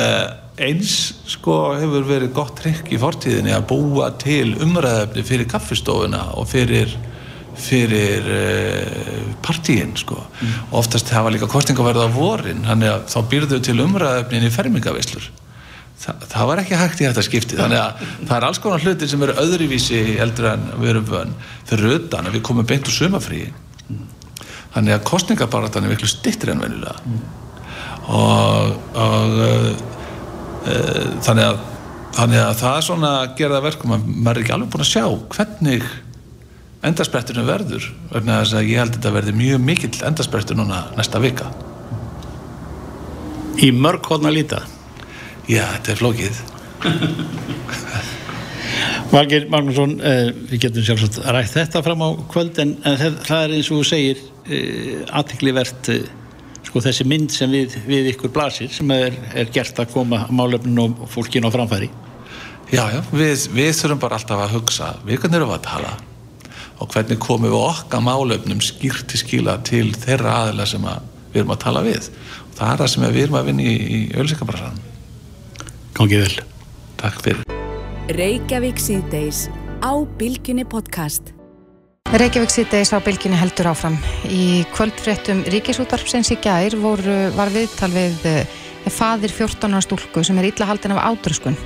uh, eins sko hefur verið gott trikk í fortíðinni að búa til umræðefni fyrir kaffistofuna og fyrir fyrir uh, partíin sko. Mm. oftast hafa líka kostingaverða á vorin þannig að þá býrðu til umræðefnin í fermingavislur Þa, það var ekki hægt í þetta skipti þannig að það er alls konar hlutir sem eru öðruvísi eldur en við erum vön. Fyrir utan að við komum beint úr sumafríi þannig að kostningabaratan er miklu stittir en venilega og, og uh, uh, þannig að þannig að það er svona að gera það verkum að maður er ekki alveg búin að sjá hvernig endarspretturinn verður vegna þess að ég held að þetta verði mjög mikill endarsprettur núna næsta vika. Í mörg hodna líta. Já, þetta er flókið. Valgir Magnússon eh, við getum sjálfsagt rætt þetta fram á kvöld en, en það, það er eins og þú segir eh, aðtiklivert eh, sko þessi mynd sem við, við ykkur blasir sem er, er gert að koma málefnin og fólkin á framfæri. Já, já, við, við þurfum bara alltaf að hugsa við erum við að tala og hvernig komum við okkar málefnum skýrti skila til þeirra aðila sem að við erum að tala við og það er það sem við erum að vinna í, í ölsikabrasan Gangið vel Takk fyrir Reykjavík síðdeis á Bilginni podcast. Reykjavík síðdeis á Bilginni heldur áfram. Í kvöldfréttum Ríkisútarpsins í gær voru, var viðtal við eh, fadir 14 ára stúlku sem er illa haldin af ádröskun.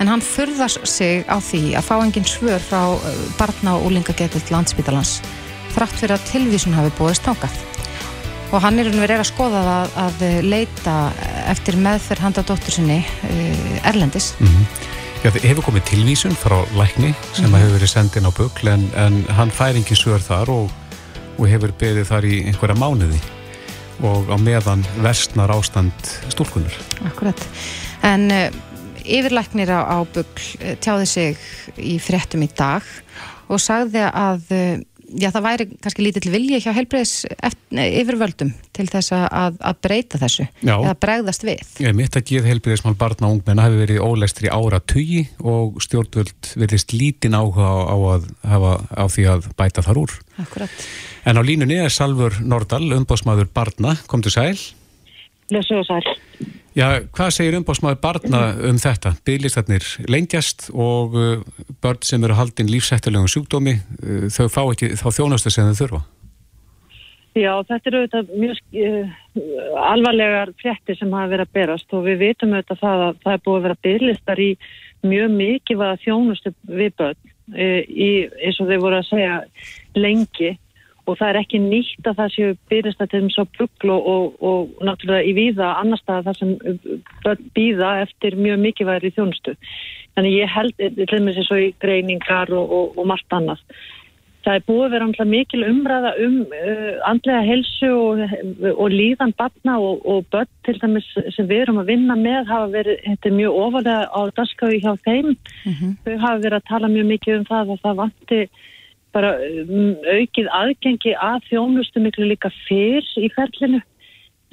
En hann furðar sig á því að fá engin svör frá eh, barna og úlingagetill landsbítalans þrátt fyrir að tilvísun hafi búið stákað. Og hann er verið að skoða það að leita eftir meðferð handa dóttur sinni uh, Erlendis. Mm -hmm. Já, það hefur komið tilvísun frá lækni sem mm -hmm. hefur verið sendin á bukl en, en hann fær engin svör þar og, og hefur beðið þar í einhverja mánuði og á meðan versnar ástand stúlkunar. Akkurat. En uh, yfirlæknir á, á bukl tjáði sig í fréttum í dag og sagði að uh, já, það væri kannski lítill vilja hjá helbreyðs yfirvöldum til þess að, að breyta þessu Já. eða bregðast við. Ég mitt að geð helbreyðismál barna og ungmenna hafi verið ólestri ára tugi og stjórnvöld verðist lítinn áhuga á, á, að, hafa, á því að bæta þar úr. Akkurat. En á línunni er Salfur Nordal, umbásmaður barna, kom til sæl. Lesu og sæl. Já, hvað segir umbásmaður barna um þetta? Bygglistarnir lengjast og uh, börn sem eru haldinn lífsættilegum sjúkdómi, uh, þau fá ekki þá þjónastu sem þau þurfa. Já, þetta eru auðvitað mjög uh, alvarlegar fréttir sem hafa verið að berast og við vitum auðvitað það að það er búið að vera bygglistar í mjög mikið að þjónustu við börn uh, í, eins og þau voru að segja lengi og það er ekki nýtt að það séu byrjast að þeim svo bugl og, og, og náttúrulega í víða annar stað þar sem börn býða eftir mjög mikið væri þjónustu. Þannig ég held, til og með þessu í greiningar og, og margt annað. Það er búið vera alltaf mikil umræða um uh, andlega helsu og líðan batna og börn til dæmis sem við erum að vinna með hafa verið, þetta er mjög ofalega á daskaui hjá þeim. Mm -hmm. Þau hafa verið að tala mjög mikið um það að það vanti bara um, aukið aðgengi að þjónustu miklu líka fyrr í ferlinu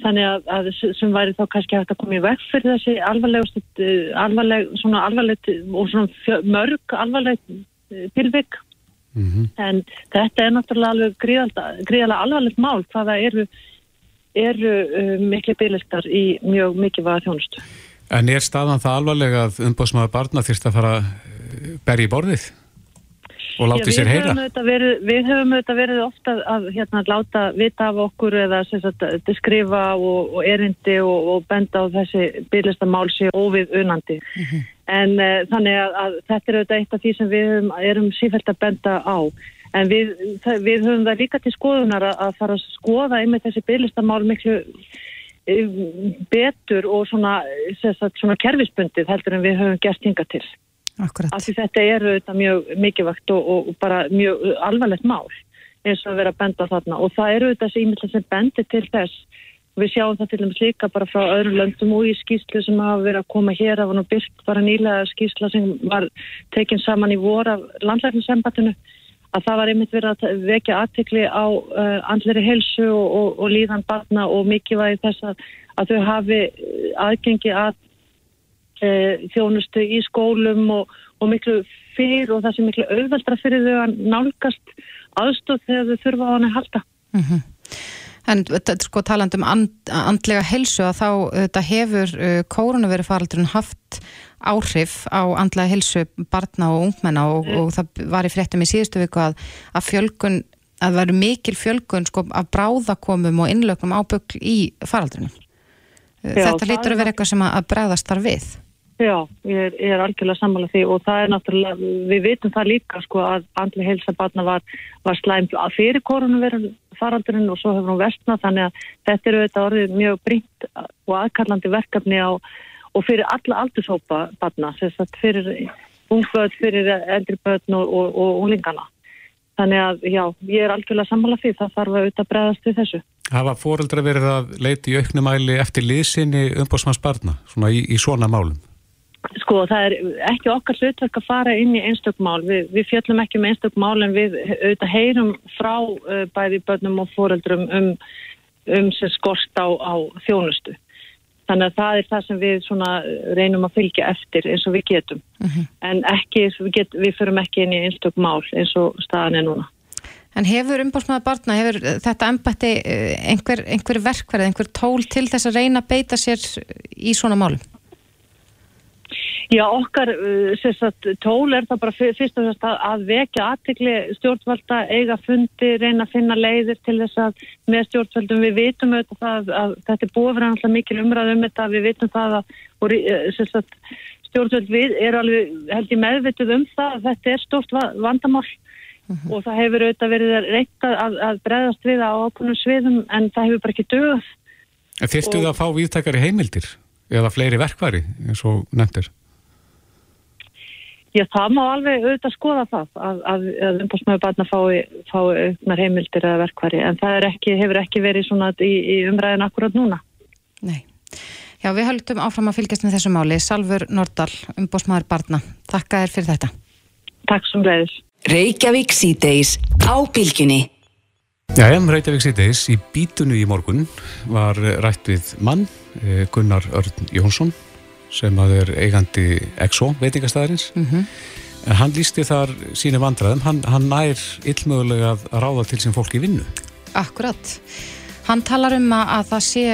þannig að, að sem væri þá kannski hægt að koma í vekk fyrir þessi alvarlegust alvarleg, svona alvarleg og svona fjö, mörg alvarleg tilvik mm -hmm. en þetta er náttúrulega alveg gríðalega alvarlegt mál hvaða eru, eru uh, miklu byggilistar í mjög mikið vaða þjónustu En er staðan það alvarlega að umbóðsmaður barna þýrst að fara bergi í borðið? Og láti sér heyra? Verið, við höfum auðvitað verið ofta að hérna, láta vita af okkur eða sagt, skrifa og, og erindi og, og benda á þessi byrlistamál sér óvið unandi. Mm -hmm. En uh, þannig að, að þetta er auðvitað eitt af því sem við höfum, erum sífælt að benda á. En við, það, við höfum það líka til skoðunar að, að fara að skoða einmitt þessi byrlistamál miklu betur og svona, sagt, svona kerfisbundið heldur en við höfum gert hinga til. Akkurat. Af því þetta er auðvitað mjög mikilvægt og, og, og bara mjög alvarlegt mál eins og að vera benda þarna og það eru þessi ímyndlega sem bendir til þess Við sjáum það til dæmis líka bara frá öðrum löndum og í skýslu sem hafa verið að koma hér. Það var nú byrkt bara nýlega skýsla sem var tekinn saman í vor af landlækningssembatinu að það var einmitt verið að vekja aðtikli á uh, andleri helsu og, og, og líðan barna og mikilvægi þess að, að þau hafi uh, aðgengi að þjónustu í skólum og, og miklu fyrir og það sem miklu auðveldra fyrir þau að nálgast aðstóð þegar þau þurfa á hann að halda. Mm En þetta, sko taland um and, andlega helsu að þá þetta hefur uh, kórunaveri faraldurinn haft áhrif á andlega helsu barna og ungmenna og, og það var í fréttum í síðustu viku að, að fjölgun, að það veru mikil fjölgun sko af bráðakomum og innlögnum ábögl í faraldurinn. Já, þetta lítur að vera eitthvað sem að bregðast þar við. Já, ég er, ég er algjörlega sammála því og það er náttúrulega, við vitum það líka sko að andlega helsa barna var, var slæmt að fyrir koronavirun faraldurinn og svo hefur hún vestnað þannig að þetta eru þetta orðið mjög brínt og aðkallandi verkefni á og fyrir alla aldurshópa barna, fyrir ungföld, fyrir eldri börn og, og, og unglingana. Þannig að já, ég er algjörlega sammála því það þarf að auðvitað bregðast við þessu. Hafa fóreldra verið að leiti í auknumæli eftir liðsynni umbóðsmanns barna svona í, í svona málum? Sko það er ekki okkar hlutverk að fara inn í einstökmál, við, við fjöllum ekki með einstökmál en við auðvitað heyrum frá uh, bæði börnum og fóreldrum um, um sem skorst á, á þjónustu. Þannig að það er það sem við reynum að fylgja eftir eins og við getum. Uh -huh. En ekki, við, get, við förum ekki inn í einstökmál eins og staðan er núna. En hefur umbásmaða barna, hefur þetta embætti einhver, einhver verkverð, einhver tól til þess að reyna að beita sér í svona málum? Já, okkar uh, sagt, tól er það bara fyrst og fyrst að, að vekja aðtikli stjórnvalda, eiga fundi, reyna að finna leiðir til þess að með stjórnvaldum við vitum auðvitað það að þetta er búið fyrir alltaf mikil umræð um þetta, við vitum það að og, uh, sagt, stjórnvald við eru alveg held ég meðvituð um það að þetta er stort vandamál uh -huh. og það hefur auðvitað verið reynt að, að bregðast við á ákveðnum sviðum en það hefur bara ekki dögð. Fyrstu það að fá viðtakari heimildir eða fleiri verkvari eins og nefndir? Já, það má alveg auðvitað skoða það að, að, að umbásmöðu barna fái, fái auknar heimildir eða verkværi en það ekki, hefur ekki verið svona í, í umræðin akkurat núna. Nei. Já, við höldum áfram að fylgjast með þessu máli. Salfur Nordal, umbásmöður barna. Takka þér fyrir þetta. Takk sem leiðis. Reykjavík síðdeis á bylginni. Já, em, Reykjavík síðdeis í bítunu í morgun var rætt við mann, eh, Gunnar Örn Jónsson sem að er eigandi EXO veitingastæðarins mm -hmm. en hann lísti þar sínu vandraðum hann, hann nær illmögulega að ráða til sem fólk í vinnu. Akkurat. Hann talar um að það sé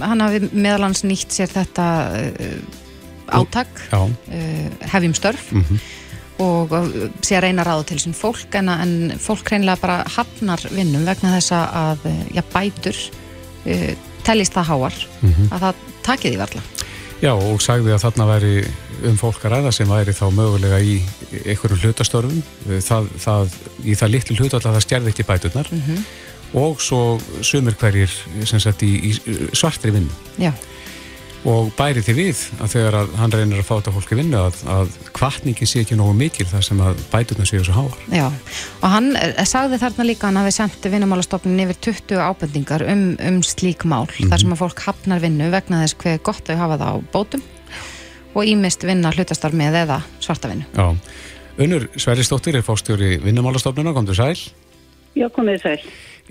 hann hafi meðalans nýtt sér þetta uh, átak uh, hefjum störf. Mm -hmm. Og sé að reyna að ráða til sem fólk en, en fólk reynilega bara hafnar vinnum vegna þessa að já, bætur uh, tellist það háar mm -hmm. að það takið í varla Já og sagði að þarna væri um fólk að ræða sem væri þá mögulega í einhverjum hlutastörfum það, það, í það litlu hlut alltaf það stjærði ekki bæturnar mm -hmm. og svo sumir hverjir sagt, í, í svartri vinnu Já. Og bæri því við að þegar að hann reynir að fáta fólki vinnu að, að kvartningi sé ekki nógu mikil þar sem að bæturnar séu svo háar Já og hann sagði þarna líka hann hafi sendt vinnumálastofnin yfir 20 ábendingar um, um slík mál mm -hmm. þar sem að fólk hafnar vinnu vegna þess hver gott þau hafa það á bótum og ímist vinna hlutastarf með eða svarta vinnu. Já, Unnur Sveristóttir er fórstjóri vinnumálastofnuna, komður sæl. Já, komið sæl.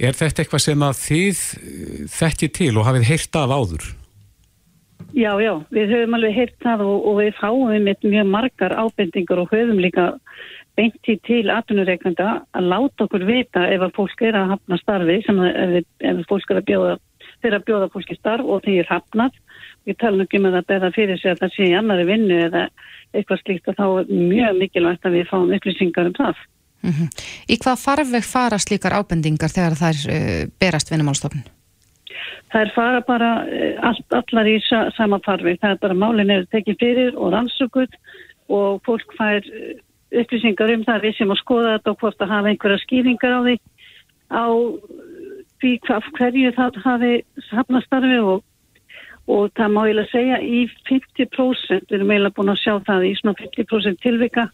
Er þetta eitthvað sem að þið þekkir til og hafið heyrt af áður? Já, já, við höfum alveg heyrt það og, og við fáum mjög margar ábendingar og höfum líka beinti til atvinnureikanda að láta okkur vita ef að fólk er að hafna starfi sem að ef, ef fólk er að bjóða, þeir að bjóða fólki starf og þeir er hafnað við talum ekki með um að beða fyrir sig að það sé í annari vinnu eða eitthvað slíkt og þá er mjög mikilvægt að við fáum upplýsingar um það. Mm -hmm. Í hvað farveg fara slíkar ábendingar þegar það er uh, berast vinnumálstofn? Það er fara bara uh, all, allar í sa, sama farveg. Það er bara málin er tekið fyrir og rannsökuð og fólk fær uh, upplýsingar um það við sem að skoða þetta og hvort að hafa einhverja skýringar á því á því hvað hverju það hafi hafnastarfi og og það má eiginlega segja í 50% við erum eiginlega búin að sjá það í svona 50% tilvika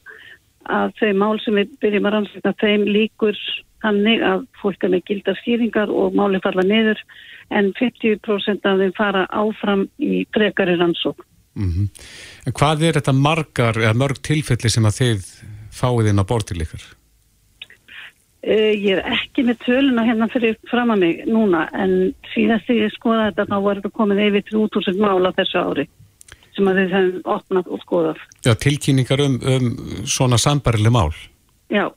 að þau mál sem við byrjum að rannsaka þeim líkur þannig að fólk er með gildar skýringar og máli falla niður en 50% af þeim fara áfram í frekari rannsók. Mm En hvað er þetta margar eða mörg tilfelli sem að þið fáið inn á bortil ykkur? Uh, ég er ekki með töluna hérna fyrir fram að mig núna en síðast þegar ég skoða þetta þá var þetta komið yfir 3000 mála þessu ári sem að við hefum opnað og skoðað. Já, tilkynningar um, um svona sambarileg mál. Já.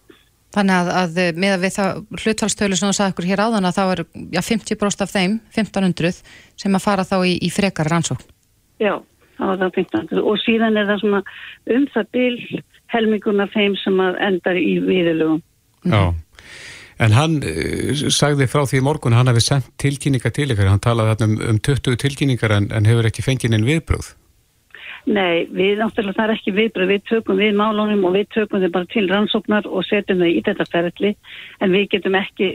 Þannig að, að með að við það hlutvalstölu sem þú sagði okkur hér áðan að þá er já, 50% af þeim, 1500 sem að fara þá í, í frekar rannsókn. Já, þá er það 1500 og síðan er það svona um það bil helminguna þeim sem að endar í viðlugum. Já, en hann uh, sagði frá því í morgun hann hefði sendt tilkynningar til ykkar, hann talaði um, um 20 tilkynningar en, en hefur ekki fengið inn viðbröð. Nei, við náttúrulega það er ekki viðbröð, við tökum við málunum og við tökum þau bara til rannsóknar og setjum þau í þetta ferðli en við getum ekki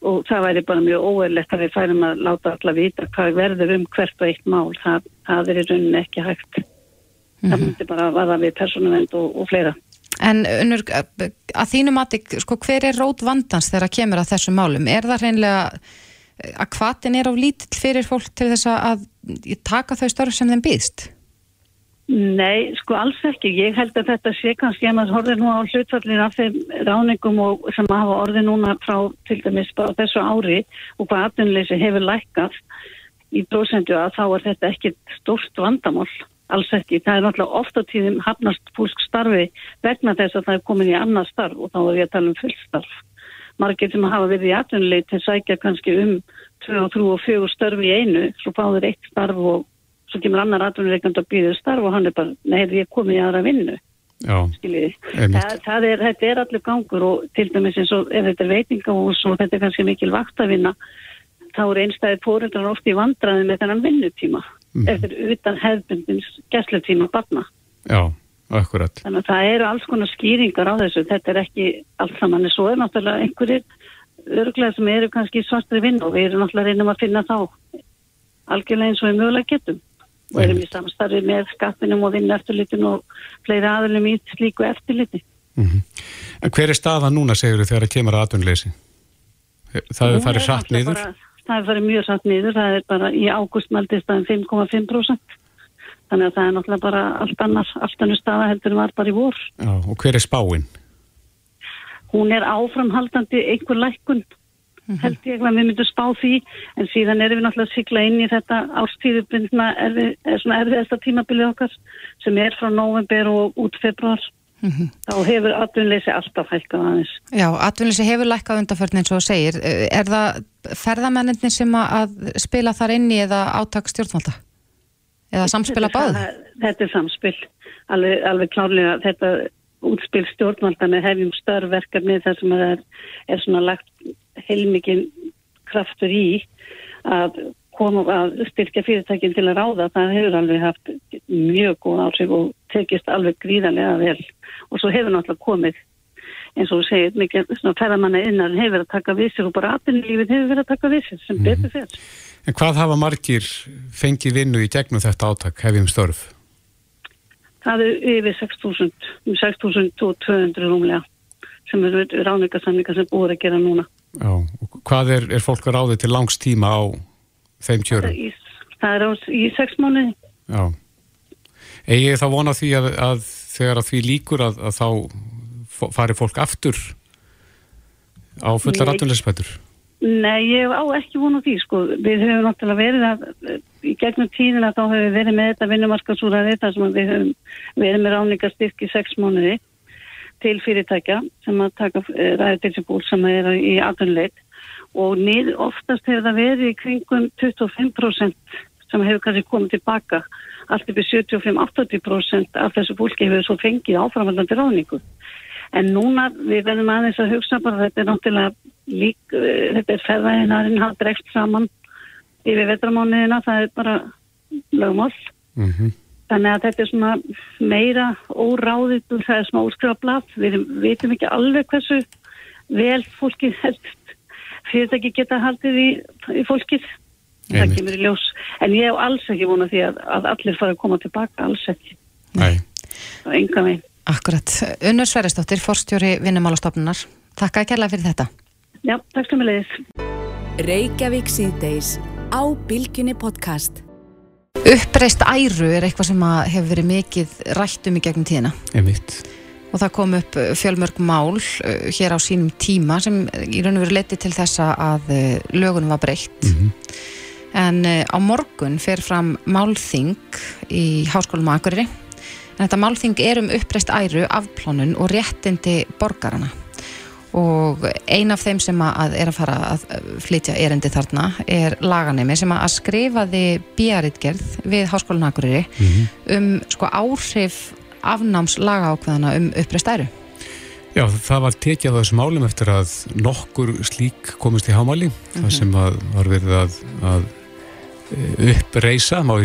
og það væri bara mjög óeirlegt að við færum að láta alla vita hvað verður um hvert og eitt mál, það, það er í rauninni ekki hægt. Mm -hmm. Það myndi bara vaða við personuvend og, og fleira. En unnur, að þínu mati, sko, hver er rót vandans þegar að kemur að þessu málum? Er það reynlega að hvatin er á lítill fyrir fólk til þess að taka þau störf sem þeim býðst? Nei, sko alls ekki. Ég held að þetta sé kannski að maður horfið nú á hlutfallin af þeim ráningum og sem hafa orðið núna frá til dæmis bara þessu ári og hvað atvinnleysi hefur lækkað í prosentu að þá er þetta ekki stórst vandamál. Alls ekki. Það er náttúrulega ofta tíðum hafnast fólk starfi vegna þess að það er komin í annað starf og þá er ég að tala um fullstarf. Margir sem hafa verið í atvinnleiti sækja kannski um 2, 3 og 4 starfi í einu, svo fáður eitt starf og svo kemur annar atvinnureikand að býða starf og hann er bara, nei, ég komið í aðra vinnu skiljiði. Það, það er, þetta er allir gangur og til dæmis eins og ef þetta er veitingahús og þetta er kannski mikil vaktavinna, þá er einstæðið fóreldrar ofti í vandraði með þennan vinnutíma, mm. eftir utan hefðbundins gæslutíma barna. Já, akkurat. Þannig að það eru alls konar skýringar á þessu, þetta er ekki allt saman, en svo er náttúrulega einhverjir örglega sem eru kannski svartri vinn og við erum náttúrulega reynum að finna þá algjörlega eins og við mögulega getum og erum í samstarfi með skattinum og vinna eftirlitin og fleiri aðlum í slíku eftirliti. Mm -hmm. En hver er staða núna, segur þau, þegar það kemur að atvinnleysi? Það er farið satt niður? Bara, það er farið mjög satt niður, það er bara í águstmaldist aðeins 5,5%. Þannig að það er náttúrulega bara allt annar, allt annar staða heldur en var bara í vor. Já, og hver er spáinn? Hún er áframhaldandi einhver lækkun held ég að við myndum spá því en síðan erum við náttúrulega að sigla inn í þetta árstíðubindna erfi, er svona erfiðasta tímabilið okkar sem er frá november og út februar mm -hmm. þá hefur atvinnleysi alltaf hækkað aðeins. Já, atvinnleysi hefur lækkað undarförn eins og segir. Er það ferðamenninni sem að spila þar inn í eða áttak stjórnvalda? Eða samspila báð? Þetta er samspil, alveg, alveg klárlega þetta útspil stjórnvalda með hefjum störverkefni þar sem er, er svona lagt heilmikið kraftur í að koma að styrkja fyrirtækinn til að ráða það hefur alveg haft mjög góð áhrif og tekist alveg gríðarlega vel og svo hefur náttúrulega komið eins og þú segir mikið svona ferðamanna innan hefur að taka við sér og bara aðbyrnilífið hefur verið að taka við sér sem mm betur fyrir. En hvað hafa margir fengið vinnu í gegnum þetta áttak hefjum störf? Það er yfir 6.000 um 6.200 rúmlega sem eru ráningarsamlingar sem búið að gera núna. Já, hvað er, er fólk að ráði til langs tíma á þeim kjörum? Í, það er á, í sex mánu. Já. Egið þá vona því að, að þegar að því líkur að, að þá fari fólk aftur á fulla rattunleysspætur? Nei, ég á ekki vona því, sko. Við höfum náttúrulega verið að, í gegnum tíðin að þá höfum við verið með þetta vinnumarkasúraði þar sem við höfum verið með ráningarstyrk í sex mánuði til fyrirtækja sem að taka eh, ræði til þessi ból sem er í aðunleit og nýð oftast hefur það verið í kringum 25% sem hefur kannski komið tilbaka allt yfir 75-80% af þessu fólki hefur svo fengið áframhaldandi ráningu. En núna við verðum aðeins að hugsa bara þetta er náttúrulega lík, eh, þetta er ferðaðinarinn hann dregst saman yfir vetramániðina, það er bara lögmál. Mm -hmm. Þannig að þetta er svona meira óráðið, það er svona óskrifa blad, við veitum ekki alveg hversu vel fólkið helst fyrirtæki geta haldið í, í fólkið. það Einmitt. kemur í ljós en ég hef alls ekki vona því að, að allir fara að koma tilbaka, alls ekki Nei. og enga veginn Akkurat. Unnur Sveristóttir, forstjóri vinnumálastofnunar. Takk að kærlega fyrir þetta. Já, takk sem við leiðis Reykjavík síðdeis á Bilginni podcast. Uppreist æru er eitthvað sem hefur verið mikið rætt um í gegnum tíðina. Einmitt. Og það kom upp uh, fjölmörg mál uh, hér á sínum tíma sem í raun og veru leti til þessa að lögunum var breytt. En uh, á morgun fer fram málþing í Háskólum á Akureyri. En þetta málþing er um uppreist æru, afplánun og réttindi borgarana. Og ein af þeim sem að er að fara að flytja erindi þarna er laganemi sem að skrifaði bíaritgerð við Háskólinn á Akureyri um sko áhrif afnáms lagaákveðana um uppreist æru. Já, það var tekið á þessum málum eftir að nokkur slík komist í hámáli það sem að var verið að, að e, uppreisa, má,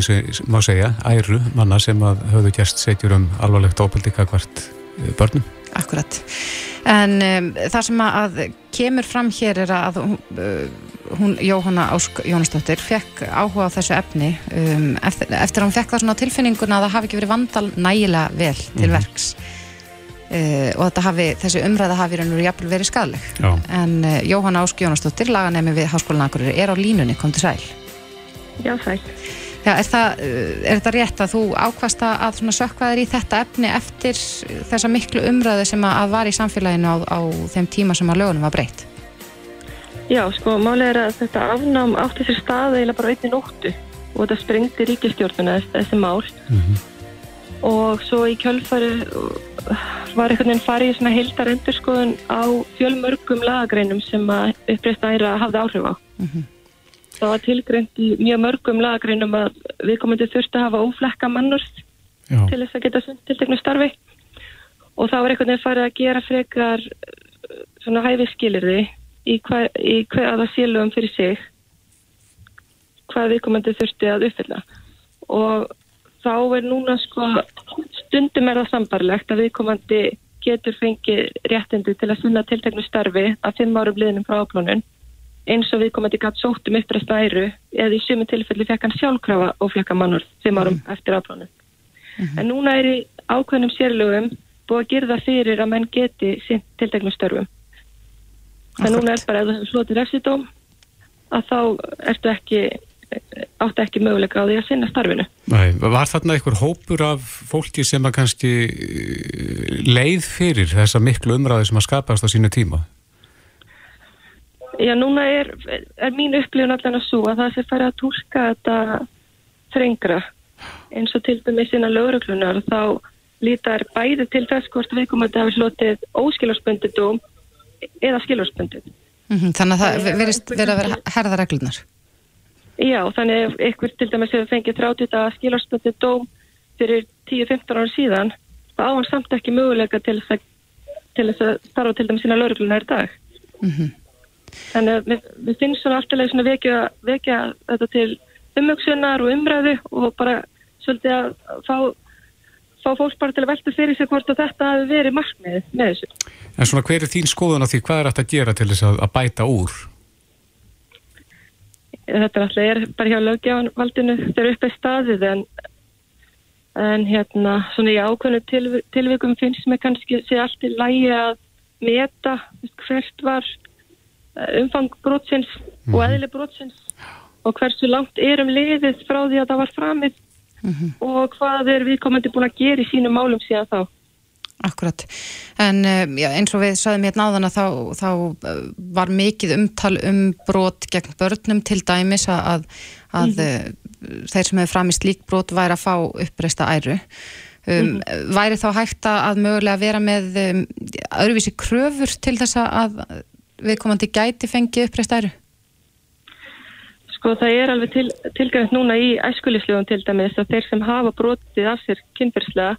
má segja, æru manna sem að höfðu gerst setjur um alvarlegt óbeldi kakvart börnum. Akkurat. En um, það sem að kemur fram hér er að hún, uh, hún Jóhanna Ásk Jónasdóttir, fekk áhuga á þessu efni um, eftir, eftir að hún fekk það svona á tilfinninguna að það hafi ekki verið vandal nægilega vel til Mhm. verks. Uh, og þetta hafi, þessi umræða hafi jafnvel verið skadleg. Já. En uh, Jóhanna Ásk Jónasdóttir, laganemi við Háskólan Akureyri, er á línunni, kom til sæl. Já, sæl. Já, er, það, uh, er þetta rétt að þú ákvast að sökva þér í þetta efni eftir þessa miklu umræðu sem að, að var í samfélaginu á, á þeim tíma sem að lögunum var breytt? Já, sko, málið er að þetta afnám átti sér stað eiginlega bara einni nóttu og þetta sprengdi ríkistjórnuna þessi, mál og svo í kjölfari uh, var einhvern veginn farið í svona heildar endurskoðun á fjölmörgum lagagreinum sem að uppreist æra hafði áhrif á. Það var tilgreint í mjög mörgum lagagreinum að við komandi þurfti að hafa óflekka mannurst Já. til þess að geta sinnt tilteknu starfi. Og þá var einhvern veginn farið að gera frekar uh, svona hæfiskilirði í, hva, í hvaða sélugum fyrir sig hvað viðkomandi þurfti að uppfylla. Og þá er núna sko stundum er það sambarlegt að viðkomandi getur fengið réttindi til að sinna tilteknu starfi að fimm árum liðnum frá áplánun eins og viðkomandi gætt sótt um uppræst æru eða í sumu tilfelli fekk hann sjálfkrafa og flekka mannur fimm árum eftir áplánun en núna er í ákveðnum sérlögum búið að gerða fyrir að menn geti sinn tilteknu störfum. Það núna er bara ef þú hefur slotið refsidóm að þá ertu ekki áttu ekki möguleika á því að sinna starfinu. Nei, var þarna einhver hópur af fólki sem að kannski eh, leið fyrir þessa miklu umræði sem að skapast á sínu tíma? Já, núna er, er mín upplifun allan að svo að það sé færi að túlka þetta þrengra eins og til dæmis innan lögreglunar þá lítar bæði til þess hvort viðkomandi hafi slotið óskilarsbundið dóm eða skilarsbundið. Mm Þannig að það verist verið að vera herða reglunar. Já, þannig ef ykkur til dæmis hefur fengið 30 daga skilarsbundið dóm fyrir 10-15 ára síðan þá á hann samt ekki möguleika til þess að, að starfa til dæmis innan lögreglunar í dag. Mhm. Þannig að við, við finnst svona alltaf svona vekja, vekja þetta til umhugsunar og umræðu og bara svolítið að fá, fá fólk bara til að velta fyrir sig hvort að þetta hafi verið markmið með þessu. En svona hver er þín skoðun á því hvað er hægt að gera til þess að, að bæta úr? Þetta er alltaf er bara hjá lögjáðanvaldinu þegar upp er staðið en, en hérna svona í ákveðnu til, tilvikum finnst mér kannski sé allt í lægi að meta hvert var eh, umfang brotsins og eðli brotsins og hversu langt erum liðið frá því að það var framið og hvað er viðkomandi búin að gera í sínum málum síðan þá. Akkurat. En uh, já, eins og við saðum hérna áðan að þá, þá uh, var mikið umtal um brot gegn börnum til dæmis að, að uh, þeir sem hefur fram í slík brot væri að fá uppreista æru. Um, Væri þá hægt að að mögulega vera með um, öðruvísi kröfur til þess að viðkomandi gæti fengið uppreista æru? Sko það er alveg til, tilgæðast núna í æskulislöfum til dæmis að þeir sem hafa brotið af sér kynferðslega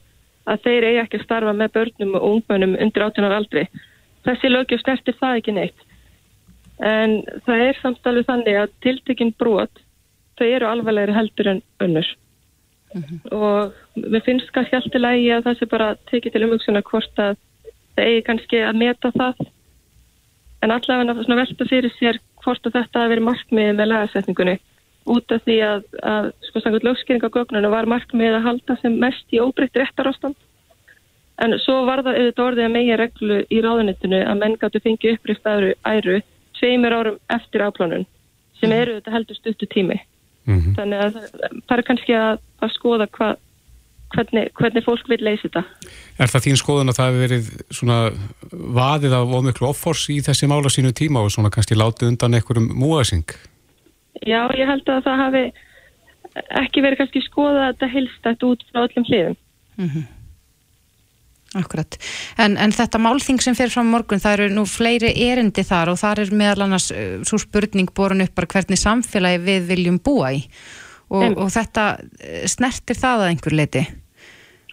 að þeir eigi ekki að starfa með börnum og ungmönnum undir 18 ára aldri. Þessi lögjöf snertir það ekki neitt. En það er samt alveg þannig að tiltekinn brot þau eru alvarlegri heldur en önnur. Og mér finnst kannski allt í lagi að það sé bara tekið til umvöksuna hvort að það eigi kannski að meta það en allavega velta fyrir sér hvort að þetta hafi verið markmiðið með lagasetningunni. Út af því að, að sko sangut lögskýringagögnunum var markmið að halda sem mest í óbreytt réttarástand. En svo var það auðvitað orðið að megin reglu í ráðunitinu að menn gáttu fengið upprift æru, æru tveimur árum eftir afplánun sem eru þetta heldur stuttu tími. Mhm. þannig að það er kannski að, að skoða hva, hvernig, hvernig fólk vil leysa þetta Er það þín skoðun að það hefur verið svona vaðið af ómiklu offors í þessi mála sínu tíma og svona kannski látið undan einhverjum múasing? Já, ég held að það hafi ekki verið kannski skoða þetta heilstætt út frá öllum hliðum Mhm. Akkurat. En, en þetta málþing sem fyrir fram morgun, það eru nú fleiri erindi þar og þar er meðal annars uh, svo spurning borun upp bara hvernig samfélagi við viljum búa í og, og þetta uh, snertir það að einhver leiti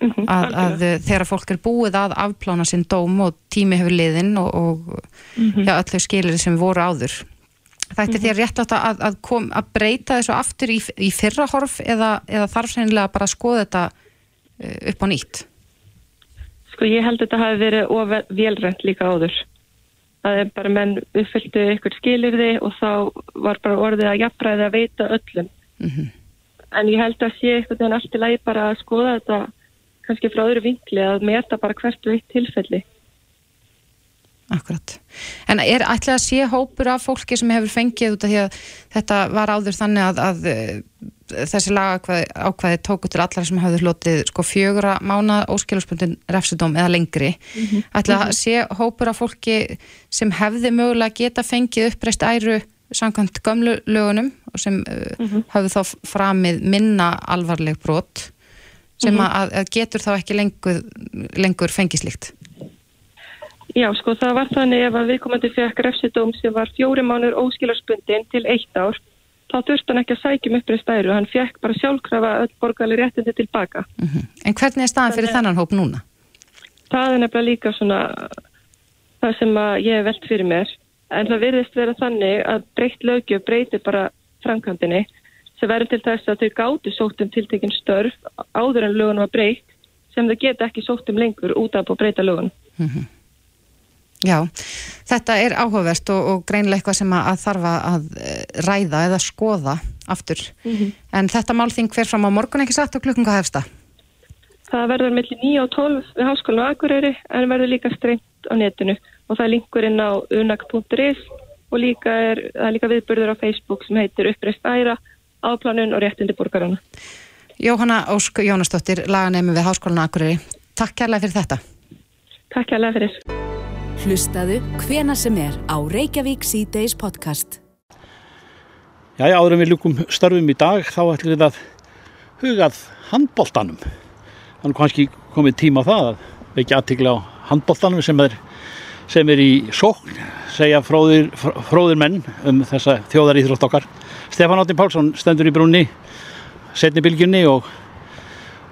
að, að uh, þegar fólk er búið að afplána sinn dóm og tími hefur liðin og, og Mhm. já, öll þau skilir sem voru áður. Þetta er þér rétt átt að, að, kom, að breyta þessu aftur í, í fyrra horf eða, eða þarf sennilega bara að skoða þetta uh, upp á nýtt? Sko ég held að þetta hafi verið of velrænt líka áður. Það er bara menn uppfylltu ykkur skilirði og þá var bara orðið að jafnræði að veita öllum. Mhm. En ég held að sé eitthvað en allt í lagi bara að skoða þetta kannski frá öðru vinkli að meta bara hvert og eitt tilfelli. Akkurat. En er ætlaði að sé hópur af fólki sem hefur fengið út af því að þetta var áður þannig að, að eh, þessi lagakvæði ákvæði tóku til allar sem hafði hlotið sko fjögura mána óskiluspundin refsidóm eða lengri. Mhm. Ætlaði að sé hópur af fólki sem hefði mögulega geta fengið uppreist æru samkvæmt gömlu lögunum sem uh, Mhm. hafði þá framið minna alvarleg brot sem Mhm. að, að getur þá ekki lengur, lengur fengislíkt. Já, sko það var þannig ef að viðkomandi fekk refsidóm sem var fjóri mánur óskilarspundin til eitt ár, þá þurfti hann ekki að sækja um uppreist æru, hann fekk bara sjálfkrafa öll borgarlega réttindi tilbaka. En hvernig er staðan fyrir þennan hóp núna? Það er nefnilega líka svona það sem að ég hef velt fyrir mér. En það virðist vera þannig að breytt lögjöf breytir bara framkvæmdini sem verður til þess að þau gátu sótt um tiltekin störf áður en lögunum var breytt sem þau geta ekki sótt um lengur út af að breyta lögun. Já, þetta er áhugavert og, og greinlega eitthvað sem að, þarf að eh, ræða eða skoða aftur. En þetta málþing hver fram á morgun ekki satt og klukkan hvað hefsta? Það verður mellir 9 og 12 við Háskólan á Akureyri en verður líka strengt á netinu og það er linkur inn á unag.is og líka er, það er líka viðbörður á Facebook sem heitir uppreist æra, áplanun og réttindi borgarana. Jóhanna Ósk Jónasdóttir, laganemi við Háskólan Akureyri. Takk kærlega fyrir þetta. Takk kærlega fyrir. Hlustaðu hvena sem er á Reykjavík C-Days podcast. Já, áður en við ljúkum störfum í dag þá ætlum við að hugað handboltanum. Þannig kannski komið tíma á það að vekja aðtikla á handboltanum sem er, sem er í sókn, segja fróðir, fróðir menn um þessa þjóðar íþrótt okkar. Stefán Áttin Pálsson stendur í brúnni, setni bylgjunni og,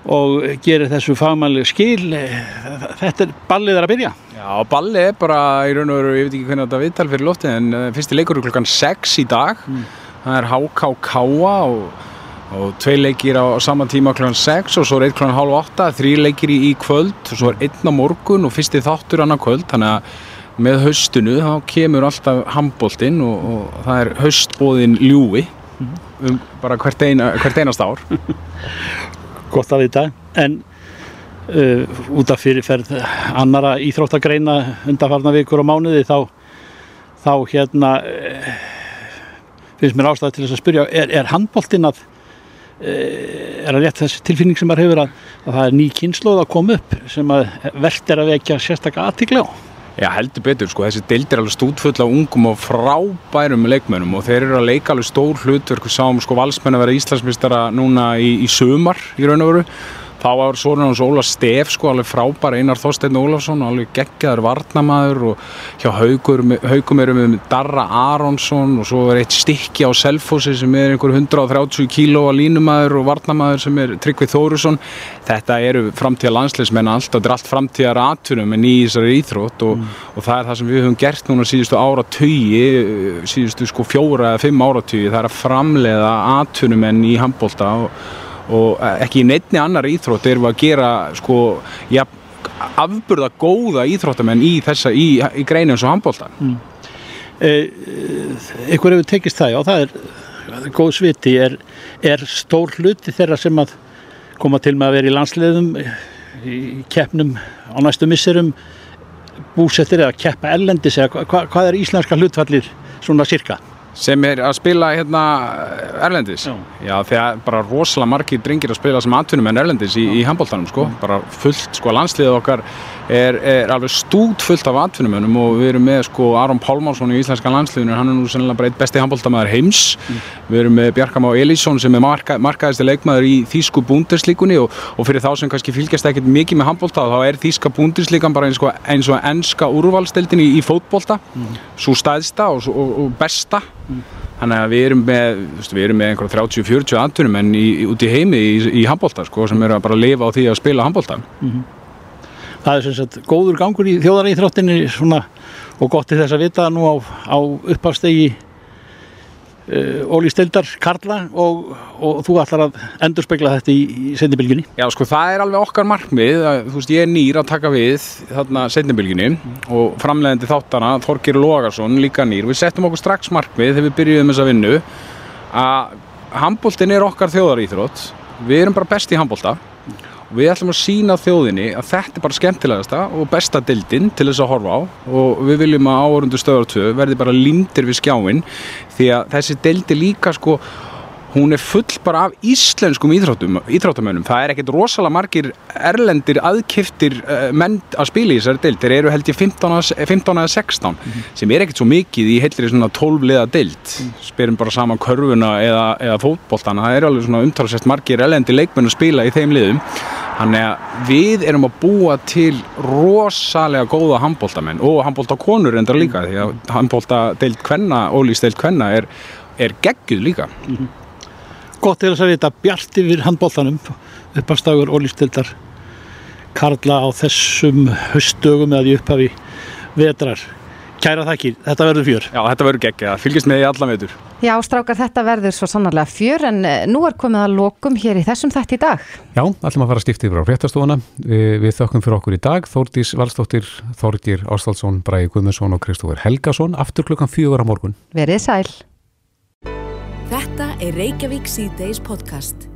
og gerir þessu fagmæli skil. Þetta er ballið að byrja. Já, balli er bara í raun og veru, ég veit ekki hvernig þetta viðtal fyrir lóttið en uh, fyrsti leikur er klukkan 6 í dag það er HKK og, og tvei leikir á, á saman tíma klukkan 6 og svo er eitt klukkan halv 8 þrý leikir í, kvöld. Og svo er einn á morgun og fyrsti þáttur annar kvöld. Þannig að með haustinu þá kemur alltaf handboltinn og, og það er haustbóðin ljúi um bara hvert, eina, hvert einast ár. Gott að vita, en uh, út af fyrirferð annara íþróttagreina undarfarna vikur og mánuði þá, þá hérna uh, finnst mér ástæða til þess að spyrja, er, er handboltinn að er að rétt þessi tilfinning sem maður hefur að, að það er ný kynnslóð að koma upp sem að verðt er að vekja sérstakka aðtikla á? Já, heldur betur, sko, þessi deild er alveg stútfull af ungum og frábærum leikmönnum og þeir eru að leika alveg stór hlutverk við sáum sko valsmenn að vera Íslandsmystara núna í, í sumar í raun og veru þá var hans Óla Stef sko alveg frábær Einar Þorsteinn Ólafsson alveg geggjaður varnamaður og hjá haugum erum við Darra Aronsson og svo er eitt stykki á Selfossi sem er einhver 130 kíló að línumæður og varnamaður sem er Tryggvið Þórusson þetta eru framtíða landsleismenn allt og þetta er allt framtíða ratunum en í þessari íþrótt og, og það er það sem við höfum gert núna síðustu ára tugi síðustu sko fjóra eða fimm ára tugi það er að framleiða atunumenn í handbólta og og ekki í neittni annar íþrótt erum við að gera sko, ja, afburða góða íþróttamenn í þessa, í, í greinu eins og handbólta Mm. Eh, Ykkur hefur tekist það, já, það er góð sviti er, er stór hluti þeirra sem að koma til með að vera í landsliðum í keppnum á næstu misserum búsettir eða keppa ellendis eða hva, hvað er íslenska hlutfallir svona cirka? Sem er að spila hérna Erlendis. Já, Já þegar bara rosalega margir drengir að spila sem atvinnum en Erlendis í, í handbóltanum sko, bara fullt sko landsliðið okkar er, er alveg stút fullt af atvinnumönum og við erum með sko Aron Pálmarsson í íslenska landsliðinu, hann er nú sennilega bara eitt besti handbóltamæður heims, mm. við erum með Bjarkamá Elísson sem er marka, markaðist leikmaður í Þísku búnderslíkunni og, og fyrir þá sem kannski fylgjast ekkert mikið með handbólta þá er Þíska búnderslíkan bara eins og, eins og ennska úrvalstildin í, í fótbólta, mm. svo staðsta og, og besta Þannig að við erum með, við erum með einhverja 30-40 aðtunum en í, út í heimi í, í handbólta sko, sem eru að bara lifa á því að spila handbólta. Mm -hmm. Það er sem sagt góður gangur í þjóðaríþróttinni og gott til þess að vita nú á, á uppafstegi Óli Stildar Karla og, og þú ætlar að endur spekla þetta í, í sendibilginni Já sko það er alveg okkar markmið að, þú veist ég er nýr að taka við þarna sendibilginni mm. og framlegandi þáttana Þorgir Lógarsson líka nýr. Við settum okkur strax markmið þegar við byrjuðum þessa vinnu að handbóltin er okkar þjóðaríþrótt. Við erum bara best í handbólta Við ætlum að sína þjóðinni að þetta er bara skemmtilegasta og besta dildin til þess að horfa á og við viljum að áörundu stöðar 2 verði bara lindir við skjáin því að þessi dildi líka sko hún er full bara af íslenskum íþróttamönnum. Það er ekkert rosalega margir erlendir aðkiftir uh, menn að spila í þessari dild. Þeir eru held ég 15 eða 16 mm -hmm. sem er ekkert svo mikið í heilri svona 12 liða dild. Mm. Spyrum bara saman körfuna eða, eða fótbolltana. Það eru alveg svona umtalsett margir erlendir leikmenn að spila í þeim liðum. Þannig að við erum að búa til rosalega góða handbóltamenn og handbóltakonur endar líka því að handbóltadeild kvenna, ólýsteild kvenna er, er gegguð líka. Mm -hmm. Gott til þess að vita bjart yfir handbóltanum uppafstagur ólýstildar Karla á þessum höstdögum eða í upphafi vetrar. Kæra þakkir, þetta verður fjör. Já, þetta verður gegg, ja. fylgjast með í allan veitur. Já, strákar, þetta verður svo sannarlega fjör en eh, nú er komið að lokum hér í þessum þætti í dag. Já, ætlum að fara stíftið frá fréttastofuna. Við, við þökkum fyrir okkur í dag. Þórdís Valstóttir, Þórdir Ástálsson, Bræði Guðmundsson og Kristófur Helgason aftur klukkan fjögur á morgun. Verið sæl. Þetta er Reykjavík C-Days podcast.